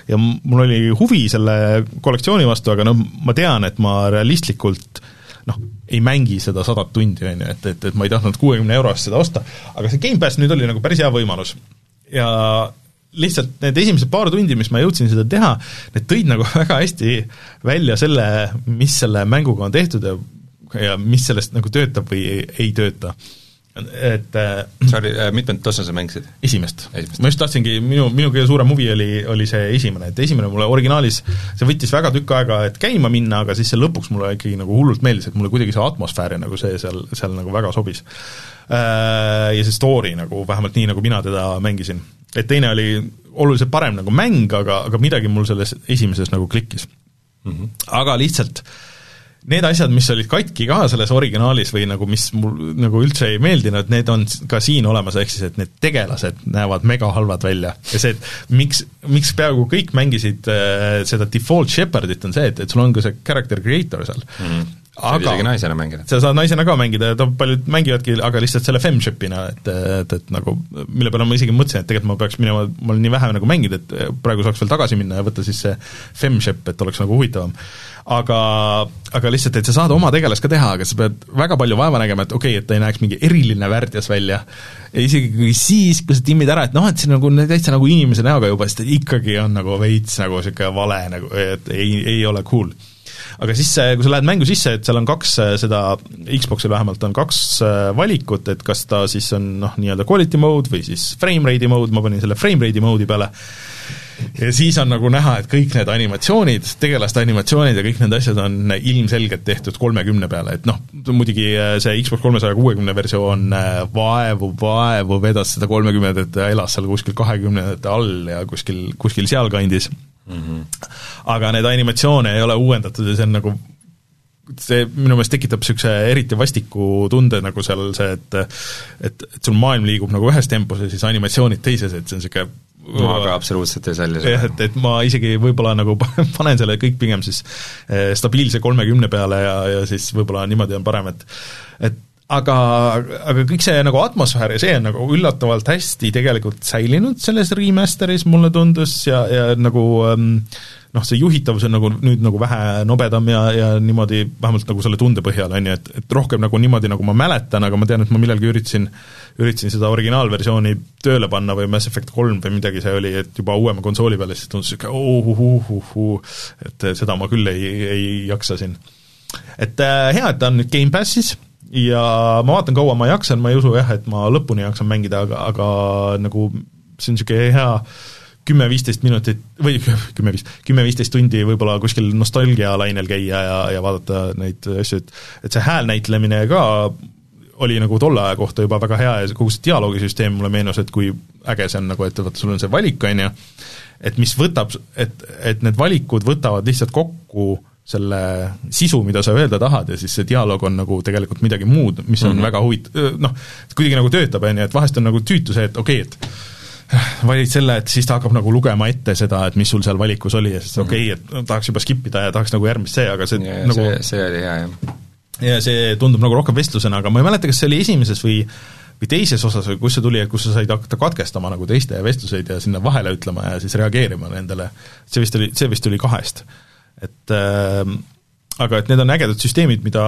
ja mul oli huvi selle kollektsiooni vastu, aga noh, ma tean, et ma realistlikult noh, ei mängi seda sadat tundi, on ju, et, et, et ma ei tahtnud kuuekümne euro eest seda osta, aga see Gamepass nüüd oli nagu päris hea võimalus. ja lihtsalt need esimesed paar tundi, mis ma jõudsin seda teha, need tõid nagu väga hästi välja selle, mis selle mänguga on tehtud ja ja mis sellest nagu töötab või ei, ei tööta et äh, Sorry, äh, mitmendat osa sa mängisid? esimest, esimest.. ma just tahtsingi, minu, minu kõige suurem huvi oli, oli see esimene, et esimene mulle originaalis, see võttis väga tükk aega, et käima minna, aga siis see lõpuks mulle ikkagi nagu hullult meeldis, et mulle kuidagi see atmosfäär ja nagu see seal, seal nagu väga sobis. Äh, ja see story nagu, vähemalt nii, nagu mina teda mängisin. et teine oli oluliselt parem nagu mäng, aga, aga midagi mul selles esimeses nagu klikkis mm. -hmm. aga lihtsalt äh, need asjad, mis olid katki ka selles originaalis või nagu mis mul nagu üldse ei meeldinud, need on ka siin olemas, ehk siis et need tegelased näevad mega halvad välja. ja see, et miks, miks peaaegu kõik mängisid äh, seda default Shepardit, on see, et, et sul on ka see character creator seal mm. -hmm aga isegi naisena mängida. sa saad naisena ka mängida ja ta, paljud mängivadki, aga lihtsalt selle femshipina, et, et, et nagu mille peale ma isegi mõtlesin, et tegelikult ma peaks minema, ma olen nii vähe nagu mänginud, et praegu saaks veel tagasi minna ja võtta siis see femship, et oleks nagu huvitavam. Aga, aga lihtsalt, et sa saad oma tegelast ka teha, aga sa pead väga palju vaeva nägema, et okei okay,, et ta ei näeks mingi eriline värdjas välja, ja isegi kui siis, kui sa timmid ära, et noh, et see nagu täitsa nagu inimese näoga juba, siis ta ikkagi on nagu veits nagu niisugune vale nagu, et ei, ei ole cool aga siis, kui sa lähed mängu sisse, et seal on kaks seda, Xboxil vähemalt on kaks äh, valikut, et kas ta siis on noh, nii-öelda quality mode või siis frame rate'i mode, ma panin selle frame rate'i mode'i peale, ja siis on nagu näha, et kõik need animatsioonid, tegelaste animatsioonid ja kõik need asjad on ilmselgelt tehtud kolmekümne peale, et noh, muidugi äh, see Xbox kolmesaja kuuekümne versioon äh, vaevu, vaevu vedas seda kolmekümnendat ja elas seal kuskil kahekümnendate all ja kuskil, kuskil sealkandis mm. -hmm. aga neid animatsioone ei ole uuendatud ja see on nagu see minu meelest tekitab niisuguse eriti vastiku tunde nagu seal see, et et, et sul maailm liigub nagu ühes tempos ja siis animatsioonid teises, et see on niisugune ma ka absoluutselt ei salli seda. jah, et, et ma isegi võib-olla nagu panen selle kõik pigem siis eh, stabiilse kolmekümne peale ja, ja siis võib-olla niimoodi on parem, et et aga, aga kõik see nagu atmosfäär ja see on nagu üllatavalt hästi tegelikult säilinud selles remaster'is, mulle tundus, ja, ja nagu ähm, noh, see juhitavus on nagu nüüd nagu vähe nobedam ja, ja niimoodi vähemalt nagu selle tunde põhjal, on ju, et, et rohkem nagu niimoodi, nagu ma mäletan, aga ma tean, et ma millalgi üritasin üritasin seda originaalversiooni tööle panna või Mass Effect kolm või midagi see oli, et juba uuema konsooli peale, siis tundus niisugune oh-oh-oh-oh, et seda ma küll ei, ei jaksa siin. et äh, hea, et ta on nüüd Gamepassis ja ma vaatan, kaua ma jaksan, ma ei usu jah, et ma lõpuni jaksan mängida, aga, aga nagu see on niisugune hea kümme-viisteist minutit või kümme, viis, kümme-viisteist tundi võib-olla kuskil nostalgialainel käia ja, ja vaadata neid asju, et et see häälnäitlemine ka oli nagu tolle aja kohta juba väga hea ja kogu see dialoogisüsteem mulle meenus, et kui äge see on nagu, et vaata, sul on see valik, on ju, et mis võtab, et, et need valikud võtavad lihtsalt kokku selle sisu, mida sa öelda tahad ja siis see dialoog on nagu tegelikult midagi muud, mis on mm -hmm. väga huvit-, noh, kuidagi nagu töötab, on ju, et vahest on nagu tüütu see, et okei okay,, et valid selle, et siis ta hakkab nagu lugema ette seda, et mis sul seal valikus oli ja siis okei okay,, et tahaks juba skip ida ja tahaks nagu järgmist see, aga see ja, nagu see, see oli hea, jah. ja see tundub nagu rohkem vestlusena, aga ma ei mäleta, kas see oli esimeses või või teises osas või kus see tuli, et kus sa said hakata katkestama nagu teiste vestluseid ja sinna vahele ütlema ja siis reageerima nendele, see vist oli, see vist tuli kahest. Et äh, aga et need on ägedad süsteemid, mida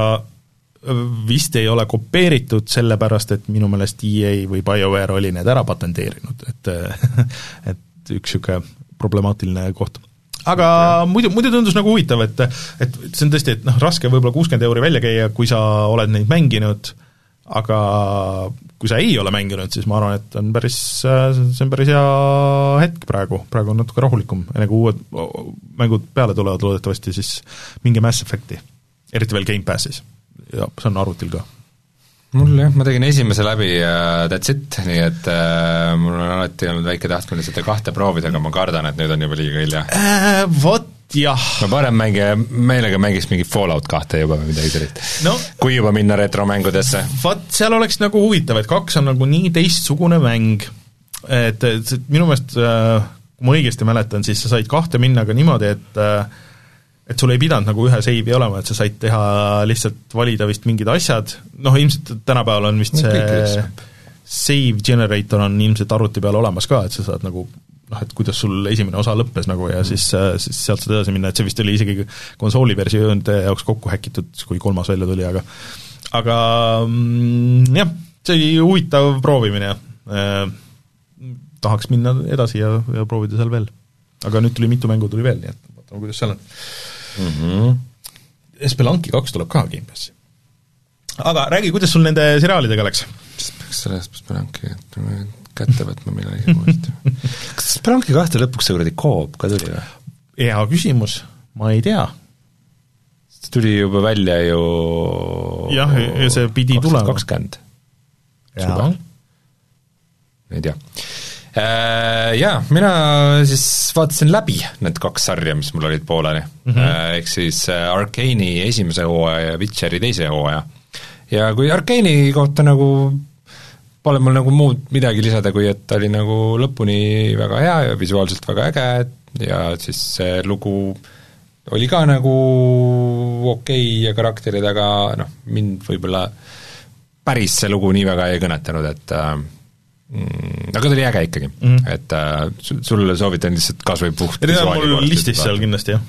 vist ei ole kopeeritud, sellepärast et minu meelest EA või BioWare oli need ära patenteerinud, et et üks niisugune problemaatiline koht. aga okay. muidu, muidu tundus nagu huvitav, et et see on tõesti, et noh, raske võib-olla kuuskümmend euri välja käia, kui sa oled neid mänginud, aga kui sa ei ole mänginud, siis ma arvan, et on päris, see on päris hea hetk praegu, praegu on natuke rahulikum, enne kui uued mängud peale tulevad loodetavasti, siis minge Mass Effecti, eriti veel Gamepassis. Ja see on arvutil ka. Mul jah, ma tegin esimese läbi ja that's it, nii et äh, mul on alati olnud väike tahtmine seda kahte proovida, aga ma kardan, et nüüd on juba liiga hilja. Äh,. Vot jah. ma parem mängi, meelega mängiks mingi Fallout kahte juba või midagi sellist no,. kui juba minna retromängudesse. vot seal oleks nagu huvitav, et kaks on nagu nii teistsugune mäng, et, et minu meelest äh, kui ma õigesti mäletan, siis sa said kahte minna ka niimoodi, et äh, et sul ei pidanud nagu ühe seivi olema, et sa said teha lihtsalt valida vist mingid asjad, noh ilmselt tänapäeval on vist see save generator on ilmselt arvuti peal olemas ka, et sa saad nagu noh, et kuidas sul esimene osa lõppes nagu ja siis, siis sealt saad edasi minna, et see vist oli isegi konsooli versioonide jaoks kokku häkitud, kui kolmas välja tuli, aga aga mm, jah, see oli huvitav proovimine eh,, tahaks minna edasi ja, ja proovida seal veel. aga nüüd tuli mitu mängu tuli veel, nii et vaatame, kuidas seal on mm. -hmm. Spelunky kaks tuleb ka Gamepassi. aga räägi, kuidas sul nende seriaalidega läks? peaks selle Spelunky kätte võtma millalgi uuesti. kas Spelunky kahte lõpuks see kuradi Coop ka tuli või? hea küsimus, ma ei tea. see tuli juba välja ju jah, ja see pidi tulema. kakskümmend suvel. ei tea Äh, jaa, mina siis vaatasin läbi need kaks sarja, mis mul olid pooleli mm -hmm., ehk siis äh, Arcane'i esimese hooaja ja Witcheri teise hooaja. ja kui Arcane'i kohta nagu pole mul nagu muud midagi lisada, kui et ta oli nagu lõpuni väga hea ja visuaalselt väga äge ja siis see lugu oli ka nagu okei okay ja karakterid, aga noh, mind võib-olla päris see lugu nii väga ei kõnetanud, et äh, mm, aga ta oli äge ikkagi mm, -hmm. et äh, sulle soovitan lihtsalt kas või puht ta on mul listis seal kindlasti, jah.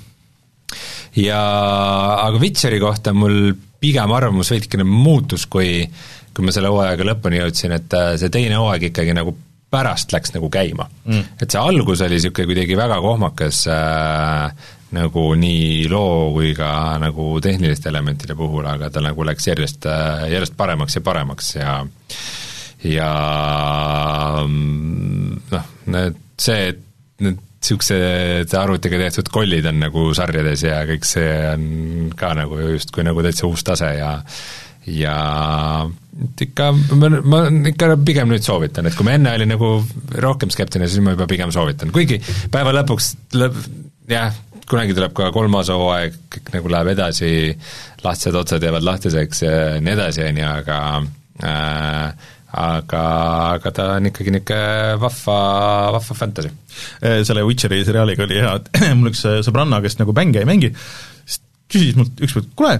ja aga Witcheri kohta mul pigem arvamus veidikene muutus, kui kui ma selle hooajaga lõpuni jõudsin, et äh, see teine hooaeg ikkagi nagu pärast läks nagu käima. Mm.. et see algus oli niisugune kuidagi väga kohmakas äh, nagu nii loo kui ka nagu tehniliste elementide puhul, aga ta nagu läks järjest, äh, järjest paremaks ja paremaks ja ja mm, noh, need, see, et need niisugused arvutiga tehtud kollid on nagu sarjades ja kõik see on ka nagu justkui nagu täitsa uus tase ja ja ikka, ma, ma ikka pigem nüüd soovitan, et kui ma enne olin nagu rohkem skeptiline, siis ma juba pigem soovitan, kuigi päeva lõpuks lõp-, jah, kunagi tuleb ka kolmas hooaeg, kõik nagu läheb edasi, lahtised otsad jäävad lahtiseks ja nii edasi, on ju, aga äh, aga, aga ta on ikkagi niisugune vahva, vahva fantasy. Äh, selle Witcheri seriaaliga oli hea, et mul üks äh, sõbranna, kes nagu mänge ei mängi, siis küsis mult ükskord, kuule,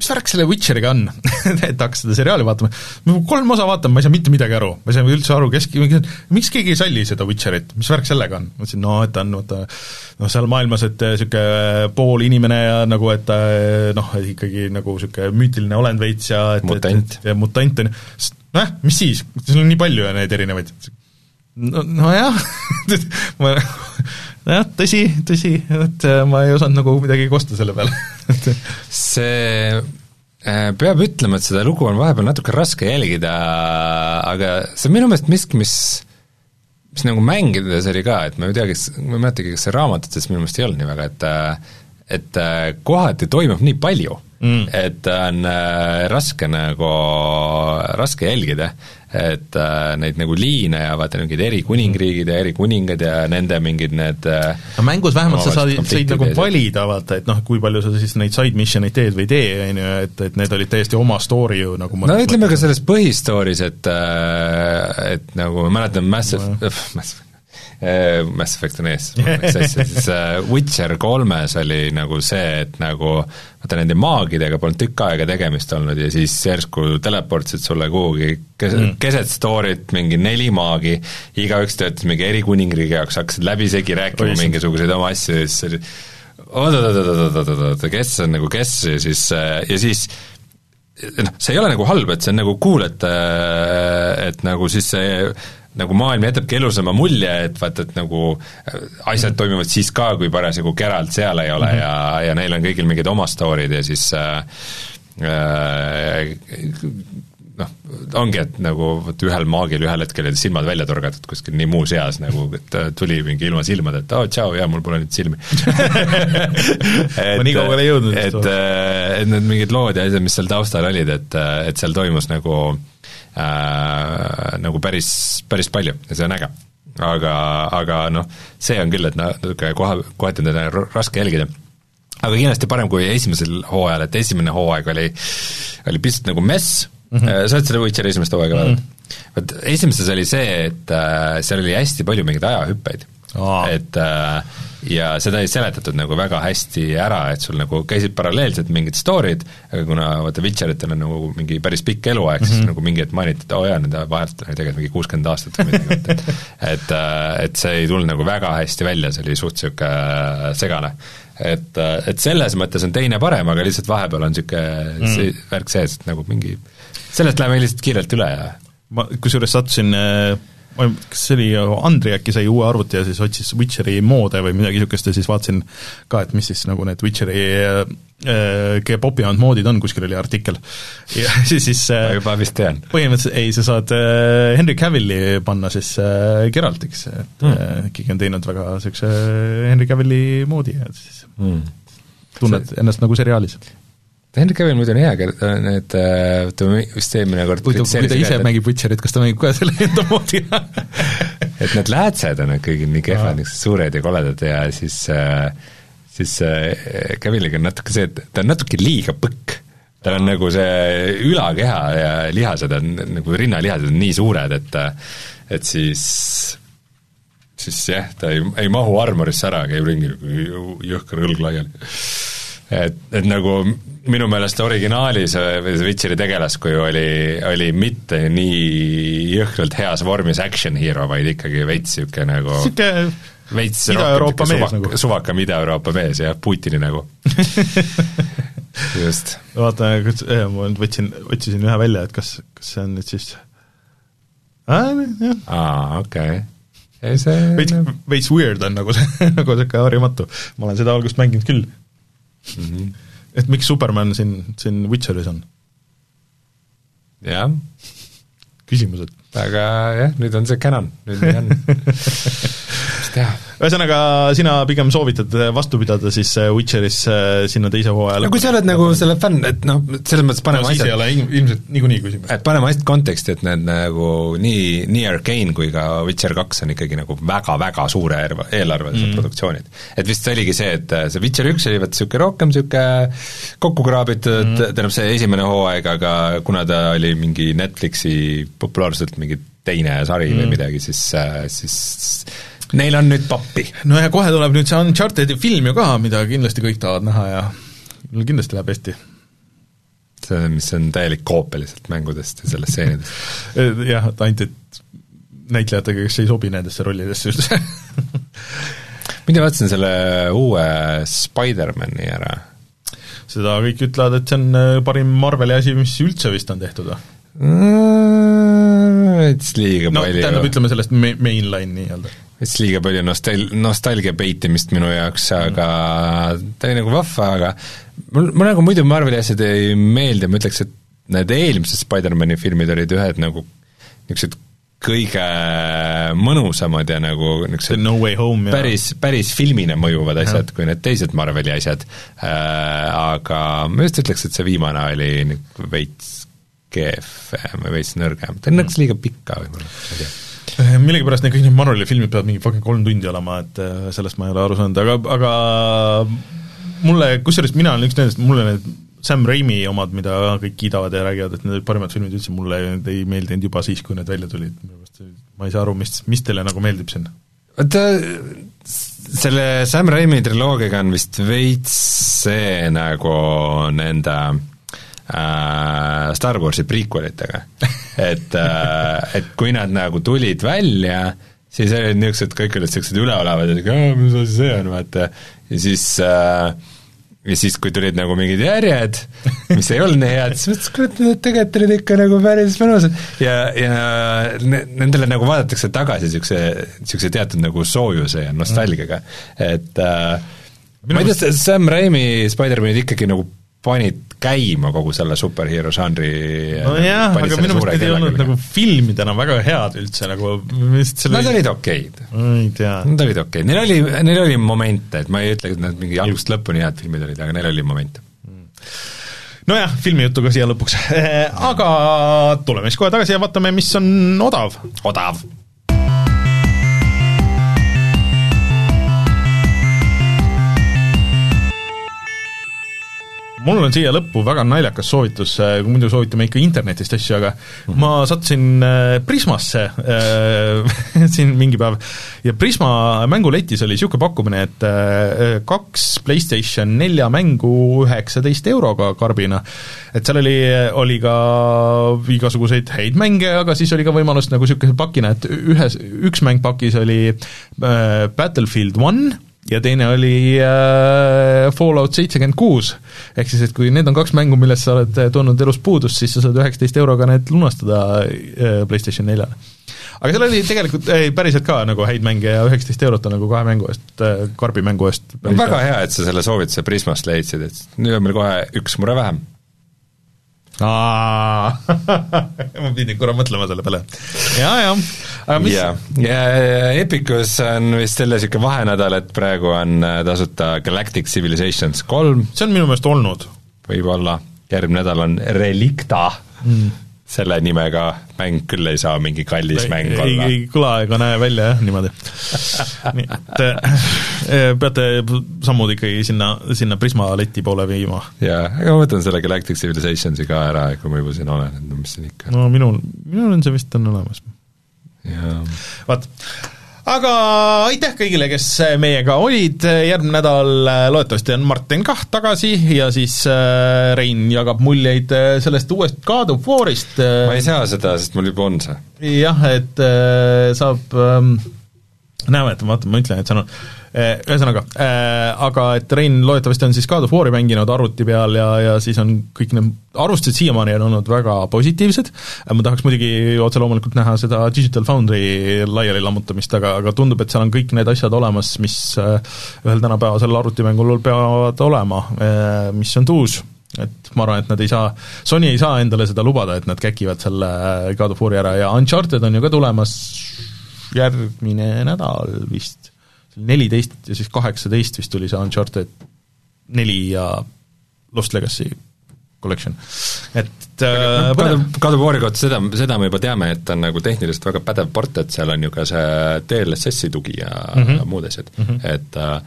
mis värk selle Witcheriga on? Et hakkas seda seriaali vaatama, ma kolm osa vaatan, ma ei saa mitte midagi aru, ma ei saa üldse aru, kes, miks keegi ei salli seda Witcherit, mis värk sellega on? ma ütlesin, no et ta on vaata noh, seal maailmas, et niisugune pool inimene ja nagu, et ta noh, ikkagi nagu niisugune müütiline olend veits ja et mutant. ja mutant on ju, noh, mis siis, seal on nii palju neid erinevaid. No, nojah. Ma jah, tõsi, tõsi, et äh, ma ei osanud nagu midagi kosta selle peale see äh, peab ütlema, et seda lugu on vahepeal natuke raske jälgida, aga see on minu meelest miski, mis mis nagu mängides oli ka, et ma ei tea, kas, ma ei mäletagi, kas see raamatutes minu meelest ei olnud nii väga, et äh, et kohati toimub nii palju mm., et on äh, raske nagu, raske jälgida, et äh, neid nagu liine ja vaata mingid eri kuningriigid ja eri kuningad ja nende mingid need äh, no mängus vähemalt sa said, said nagu valida, vaata, et noh, kui palju sa siis neid side mission eid teed või ei tee, on ju, et, et need olid täiesti oma story ju nagu no ütleme ka selles põhistory's, et et nagu ma mäletan Mass Effect, Mass äh, Mass Effect on ees, siis äh, Witcher kolmes oli nagu see, et nagu vaata nende maagidega polnud tükk aega tegemist olnud ja siis järsku teleportsid sulle kuhugi keset mm., keset story't mingi neli maagi, igaüks töötas mingi erikuningriigi jaoks, hakkasid läbisegi rääkima Oisid. mingisuguseid oma asju ja siis oli oot-oot-oot-oot-oot-oot, kes on nagu kes ja siis, ja siis noh, see ei ole nagu halb, et see on nagu cool, et et nagu siis see nagu maailm jätabki elusama mulje, et vaata, et nagu asjad toimuvad siis ka, kui parasjagu Geralt seal ei ole mm -hmm. ja, ja neil on kõigil mingid oma story'd ja siis äh, äh, noh, ongi, et nagu vot ühel maagil ühel hetkel olid silmad välja torgatud kuskil nii muus eas nagu, et tuli mingi ilma silmadeta, oo tšau, jaa, mul pole nüüd silmi ma nii kaugele ei jõudnud. et, et need mingid lood ja asjad, mis seal taustal olid, et, et seal toimus nagu äh, nagu päris, päris palju ja see on äge. aga, aga noh, see on küll, et natuke koha, kohati on teda raske jälgida aga kindlasti parem kui esimesel hooajal, et esimene hooaeg oli, oli pisut nagu mess mm, -hmm. sa oled seda Witcheri esimest hooaega vaadanud mm -hmm.? vot esimeses oli see, et äh, seal oli hästi palju mingeid ajahüppeid oh.. et äh, ja seda ei seletatud nagu väga hästi ära, et sul nagu käisid paralleelselt mingid story'd, aga kuna vaata Witcheritel on nagu mingi päris pikk eluaeg mm, -hmm. siis mhm. nagu mingi hetk mainiti, et oo oh jaa, nende vahelt oli tegelikult mingi kuuskümmend aastat või midagi, et et et, äh, et see ei tulnud nagu väga hästi välja, see oli suht niisugune äh, segane et, et selles mõttes on teine parem, aga lihtsalt vahepeal on niisugune mm. see värk sees, et nagu mingi sellest läheme lihtsalt kiirelt üle ja ma kusjuures sattusin äh, ma ei, kas see oli, Andri äkki sai uue arvuti ja siis otsis Witcheri moode või midagi niisugust ja siis vaatasin ka, et mis siis nagu need Witcheri äh, K-popi olnud moodid on, kuskil oli artikkel. ja siis, siis ma juba vist tean. põhimõtteliselt ei, sa saad äh, Henry Cavilli panna siis äh, Geraltiks, et mm. äh, keegi on teinud väga niisuguse Henry Cavilli moodi ja siis mm. tunned see... ennast nagu seriaalis Henry Cavill muidu on hea, need, ütleme vist eelmine kord huvitav, kui ta ise mängib Witcherit, kas ta mängib ka selle enda moodi? Et need läätsed on ikkagi nii kehvad, niisugused suured ja koledad ja siis siis Cavilliga on natuke see, et ta on natuke liiga põkk. tal on nagu see ülakeha ja lihased on, nagu rinnalihased on nii suured, et et siis siis jah, ta ei, ei mahu armorisse ära, käib ringi jõhker õlg laiali. Et, et nagu minu meelest originaalis Witcheri tegelaskuju oli, oli mitte nii jõhkralt heas vormis action hero, vaid ikkagi veits niisugune nagu niisugune veits Ida-Euroopa mees suvak, nagu. suvakam Ida-Euroopa mees, jah, Putini nägu just. vaata, ma nüüd võtsin, otsisin ühe välja, et kas, kas see on nüüd siis aa, okei okay. see veits, veits weird on nagu see, nagu niisugune harjumatu. ma olen seda algust mänginud küll mm. -hmm. Et miks Superman siin, siin Witcheris on? jah. küsimused. Aga jah, nüüd on see canon, nüüd nii on mis teha ühesõnaga, sina pigem soovitad vastu pidada siis äh, Witcheris äh, sinna teise hooaja no kui sa oled nagu selle fänn, et noh, selles mõttes paneme no, asjad ei ole ilmselt niikuinii küsimus. et paneme asjad konteksti, et need nagu nii, nii Arcane kui ka Witcher kaks on ikkagi nagu väga-väga suure eelarvelised mm. produktsioonid. et vist oligi see, et äh, see Witcher üks oli vot niisugune rohkem niisugune kokku kraabitud mm., tähendab see esimene hooaeg, aga kuna ta oli mingi Netflixi populaarselt mingi teine sari mm. või midagi, siis, siis Neil on nüüd pappi. no ja kohe tuleb nüüd see Uncharted'i film ju ka, mida kindlasti kõik tahavad näha ja kindlasti läheb hästi. see, mis on täielik koopia lihtsalt mängudest ja sellest stseenidest jah, et ainult, et näitlejatega, kes ei sobi nendesse rollidesse üldse mina vaatasin selle uue Spider-mani ära. seda kõik ütlevad, et see on äh, parim Marveli asi, mis üldse vist on tehtud või? Veits liiga no, palju. tähendab, ütleme sellest mainline nii-öelda veits liiga palju nostal-, nostalgia peitimist minu jaoks, aga mm. ta oli nagu vahva, aga mul, mul nagu muidu Marveli asjad ei meeldi, ma ütleks, et need eelmised Spider-mani filmid olid ühed nagu niisugused kõige mõnusamad ja nagu niisugused no way home päris, päris filmina mõjuvad asjad ja. kui need teised Marveli asjad äh,, aga ma just ütleks, et see viimane oli veits kehvem või veits nõrgem, ta on mm. liiga pikk ka võib-olla, ma ei tea millegipärast need kõik need Marveli filmid peavad mingi fucking kolm tundi olema, et eh, sellest ma ei ole aru saanud, aga, aga mulle, kusjuures mina olen üks nendest, mulle need Sam Raimi omad, mida kõik kiidavad ja räägivad, et need olid parimad filmid üldse, mulle need ei meeldinud juba siis, kui need välja tulid, ma ei saa aru, mis, mis teile nagu meeldib siin? vaata, selle Sam Raimi triloogiaga on vist veits see nagu nende äh, Star Warsi prequelitega. Et äh,, et kui nad nagu tulid välja, siis olid niisugused, kõik olid niisugused üleolevad, et mis asi see on, vaata, ja siis äh, ja siis, kui tulid nagu mingid järjed, mis ei olnud nii head, siis mõtlesin, kurat, need tegelikult olid ikka nagu päris mõnusad. Ja, ja nendele nagu vaadatakse tagasi niisuguse, niisuguse teatud nagu soojuse ja nostalgiaga, et äh, ma ei tea, Sam Raimi Spider-manid ikkagi nagu panid käima kogu selle superhero žanri nojah, aga minu meelest need ei olnud nagu filmidena väga head üldse, nagu vist selle Nad olid okeid. ma ei tea. Nad olid okeid, neil oli, neil oli momente, et ma ei ütle, et nad mingi algusest lõpuni head filmid olid, aga neil oli momente nojah, filmijutuga siia lõpuks, aga tuleme siis kohe tagasi ja vaatame, mis on odav. odav mul on siia lõppu väga naljakas soovitus, äh, muidu soovitame ikka internetist asju, aga mm -hmm. ma sattusin äh, Prismasse äh, siin mingi päev ja Prisma mänguletis oli niisugune pakkumine, et äh, kaks PlayStation nelja mängu üheksateist euroga karbina. et seal oli, oli ka igasuguseid häid mänge, aga siis oli ka võimalus nagu niisuguse pakina, et ühes, üks mäng pakis oli äh, Battlefield One, ja teine oli äh, Fallout seitsekümmend kuus. ehk siis, et kui need on kaks mängu, millest sa oled äh, tundnud elus puudust, siis sa saad üheksateist euroga need lunastada äh, PlayStation neljale. aga seal oli tegelikult äh, päriselt ka nagu häid mänge ja üheksateist eurot on nagu kahe mängu eest äh,, karbi mängu eest no väga hea, et sa selle soovituse Prismast leidsid, et nüüd on meil kohe üks mure vähem ma pidin korra mõtlema selle peale. ja, ja, aga mis ja, ja Epicus on vist jälle niisugune vahenädal, et praegu on äh, tasuta Galactic Civilizations kolm. see on minu meelest olnud. võib-olla, järgmine nädal on Relicta mm selle nimega mäng küll ei saa mingi kallis ei, mäng olla. ei kõla ega näe välja jah, niimoodi nii et äh, peate sammud ikkagi sinna, sinna Prisma leti poole viima. jaa, aga ma võtan selle Galactic Civilizationsi ka ära, kui ma juba siin olen, et no mis siin ikka no minul, minul on see vist on olemas. vaat aga aitäh kõigile, kes meiega olid, järgmine nädal äh, loodetavasti on Martin kah tagasi ja siis äh, Rein jagab muljeid äh, sellest uuest God of War'ist. ma ei saa seda, sest mul juba on see. jah, et saab ähm, näeme, et vaata, ma ütlen, et see on ühesõnaga, eh, aga et Rein loodetavasti on siis God of War'i mänginud arvuti peal ja, ja siis on kõik need arvustused siiamaani on olnud väga positiivsed, ma tahaks muidugi otse loomulikult näha seda Digital Foundry laiali lammutamist, aga, aga tundub, et seal on kõik need asjad olemas, mis eh, ühel tänapäevasel arvutimängul peavad olema, mis on tuus. Et ma arvan, et nad ei saa, Sony ei saa endale seda lubada, et nad käkivad selle God of War'i ära ja Uncharted on ju ka tulemas järgmine nädal vist neliteist ja siis kaheksateist vist tuli see Uncharted neli ja Lost Legacy Collection, et äh, God of War'i kohta seda, seda me juba teame, et on nagu tehniliselt väga pädev port, et seal on ju ka see DLSS-i tugi ja mm -hmm. muud asjad mm, -hmm. et äh,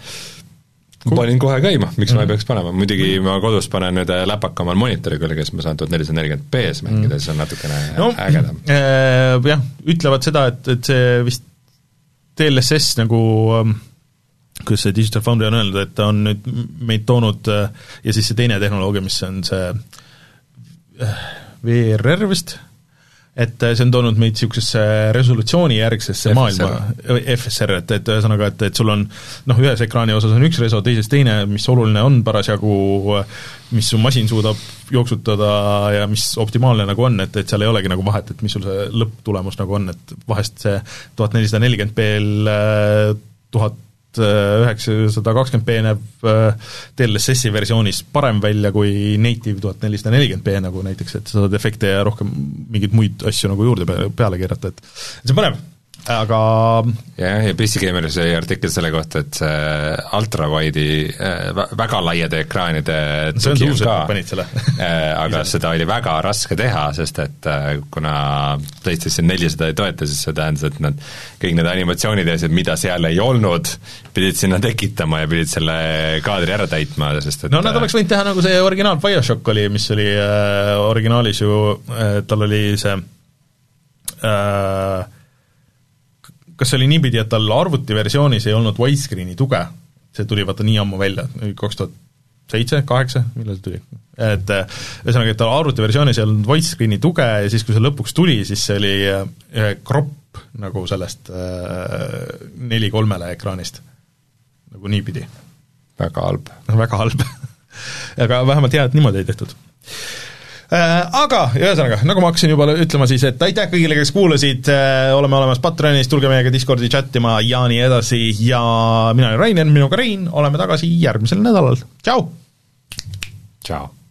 Cool. panin kohe käima, miks mm. -hmm. ma ei peaks panema, muidugi ma kodus panen nüüd äh, läpaka omal monitori külge, siis ma saan tuhat nelisada nelikümmend B-s mängida mm, -hmm. siis on natukene no, ägedam äh,. Jah, ütlevad seda, et, et see vist DLSS nagu ähm, kuidas see Digital Foundry on öelnud, et ta on nüüd meid toonud äh, ja siis see teine tehnoloogia, mis on see äh, VRR vist, et äh, see on toonud meid niisugusesse resolutsioonijärgsesse maailma, FSR, et, et ühesõnaga, et, et sul on noh, ühes ekraani osas on üks reso, teises teine, mis oluline on parasjagu, mis su masin suudab jooksutada ja mis optimaalne nagu on, et, et seal ei olegi nagu vahet, et mis sul see lõpptulemus nagu on, et vahest see tuhat nelisada nelikümmend B-l tuhat üheksasada kakskümmend B näeb DLSS-i äh, versioonis parem välja kui native tuhat nelisada nelikümmend B nagu näiteks, et sa saad efekte ja rohkem mingeid muid asju nagu juurde peale keerata, et see on põnev aga jah, ja PC Gameris oli artikkel selle kohta, et see ultrawide'i äh, väga laiade ekraanide tugi on ka, äh, aga seda oli väga raske teha, sest et äh, kuna PlayStation neli seda ei toeta, siis see tähendas, et nad, kõik need animatsioonid ja asjad, mida seal ei olnud, pidid sinna tekitama ja pidid selle kaadri ära täitma, sest et no nad oleks võinud teha nagu see originaal BioShock oli, mis oli äh, originaalis ju äh,, tal oli see äh, kas see oli niipidi, et tal arvutiversioonis ei olnud widescreen'i tuge, see tuli vaata nii ammu välja, kaks tuhat seitse, kaheksa, millal see tuli? et ühesõnaga, et tal arvutiversioonis ei olnud widescreen'i tuge ja siis, kui see lõpuks tuli, siis see oli kropp nagu sellest neli kolmele ekraanist, nagu niipidi. väga halb. väga halb aga vähemalt hea, et niimoodi ei tehtud Äh, aga ühesõnaga, nagu ma hakkasin juba ütlema siis, et aitäh kõigile, kes kuulasid, äh, oleme olemas Patreonis, tulge meiega Discordi chat ima ja nii edasi ja mina olen Rainer, minuga Rein, oleme tagasi järgmisel nädalal, tšau! tšau!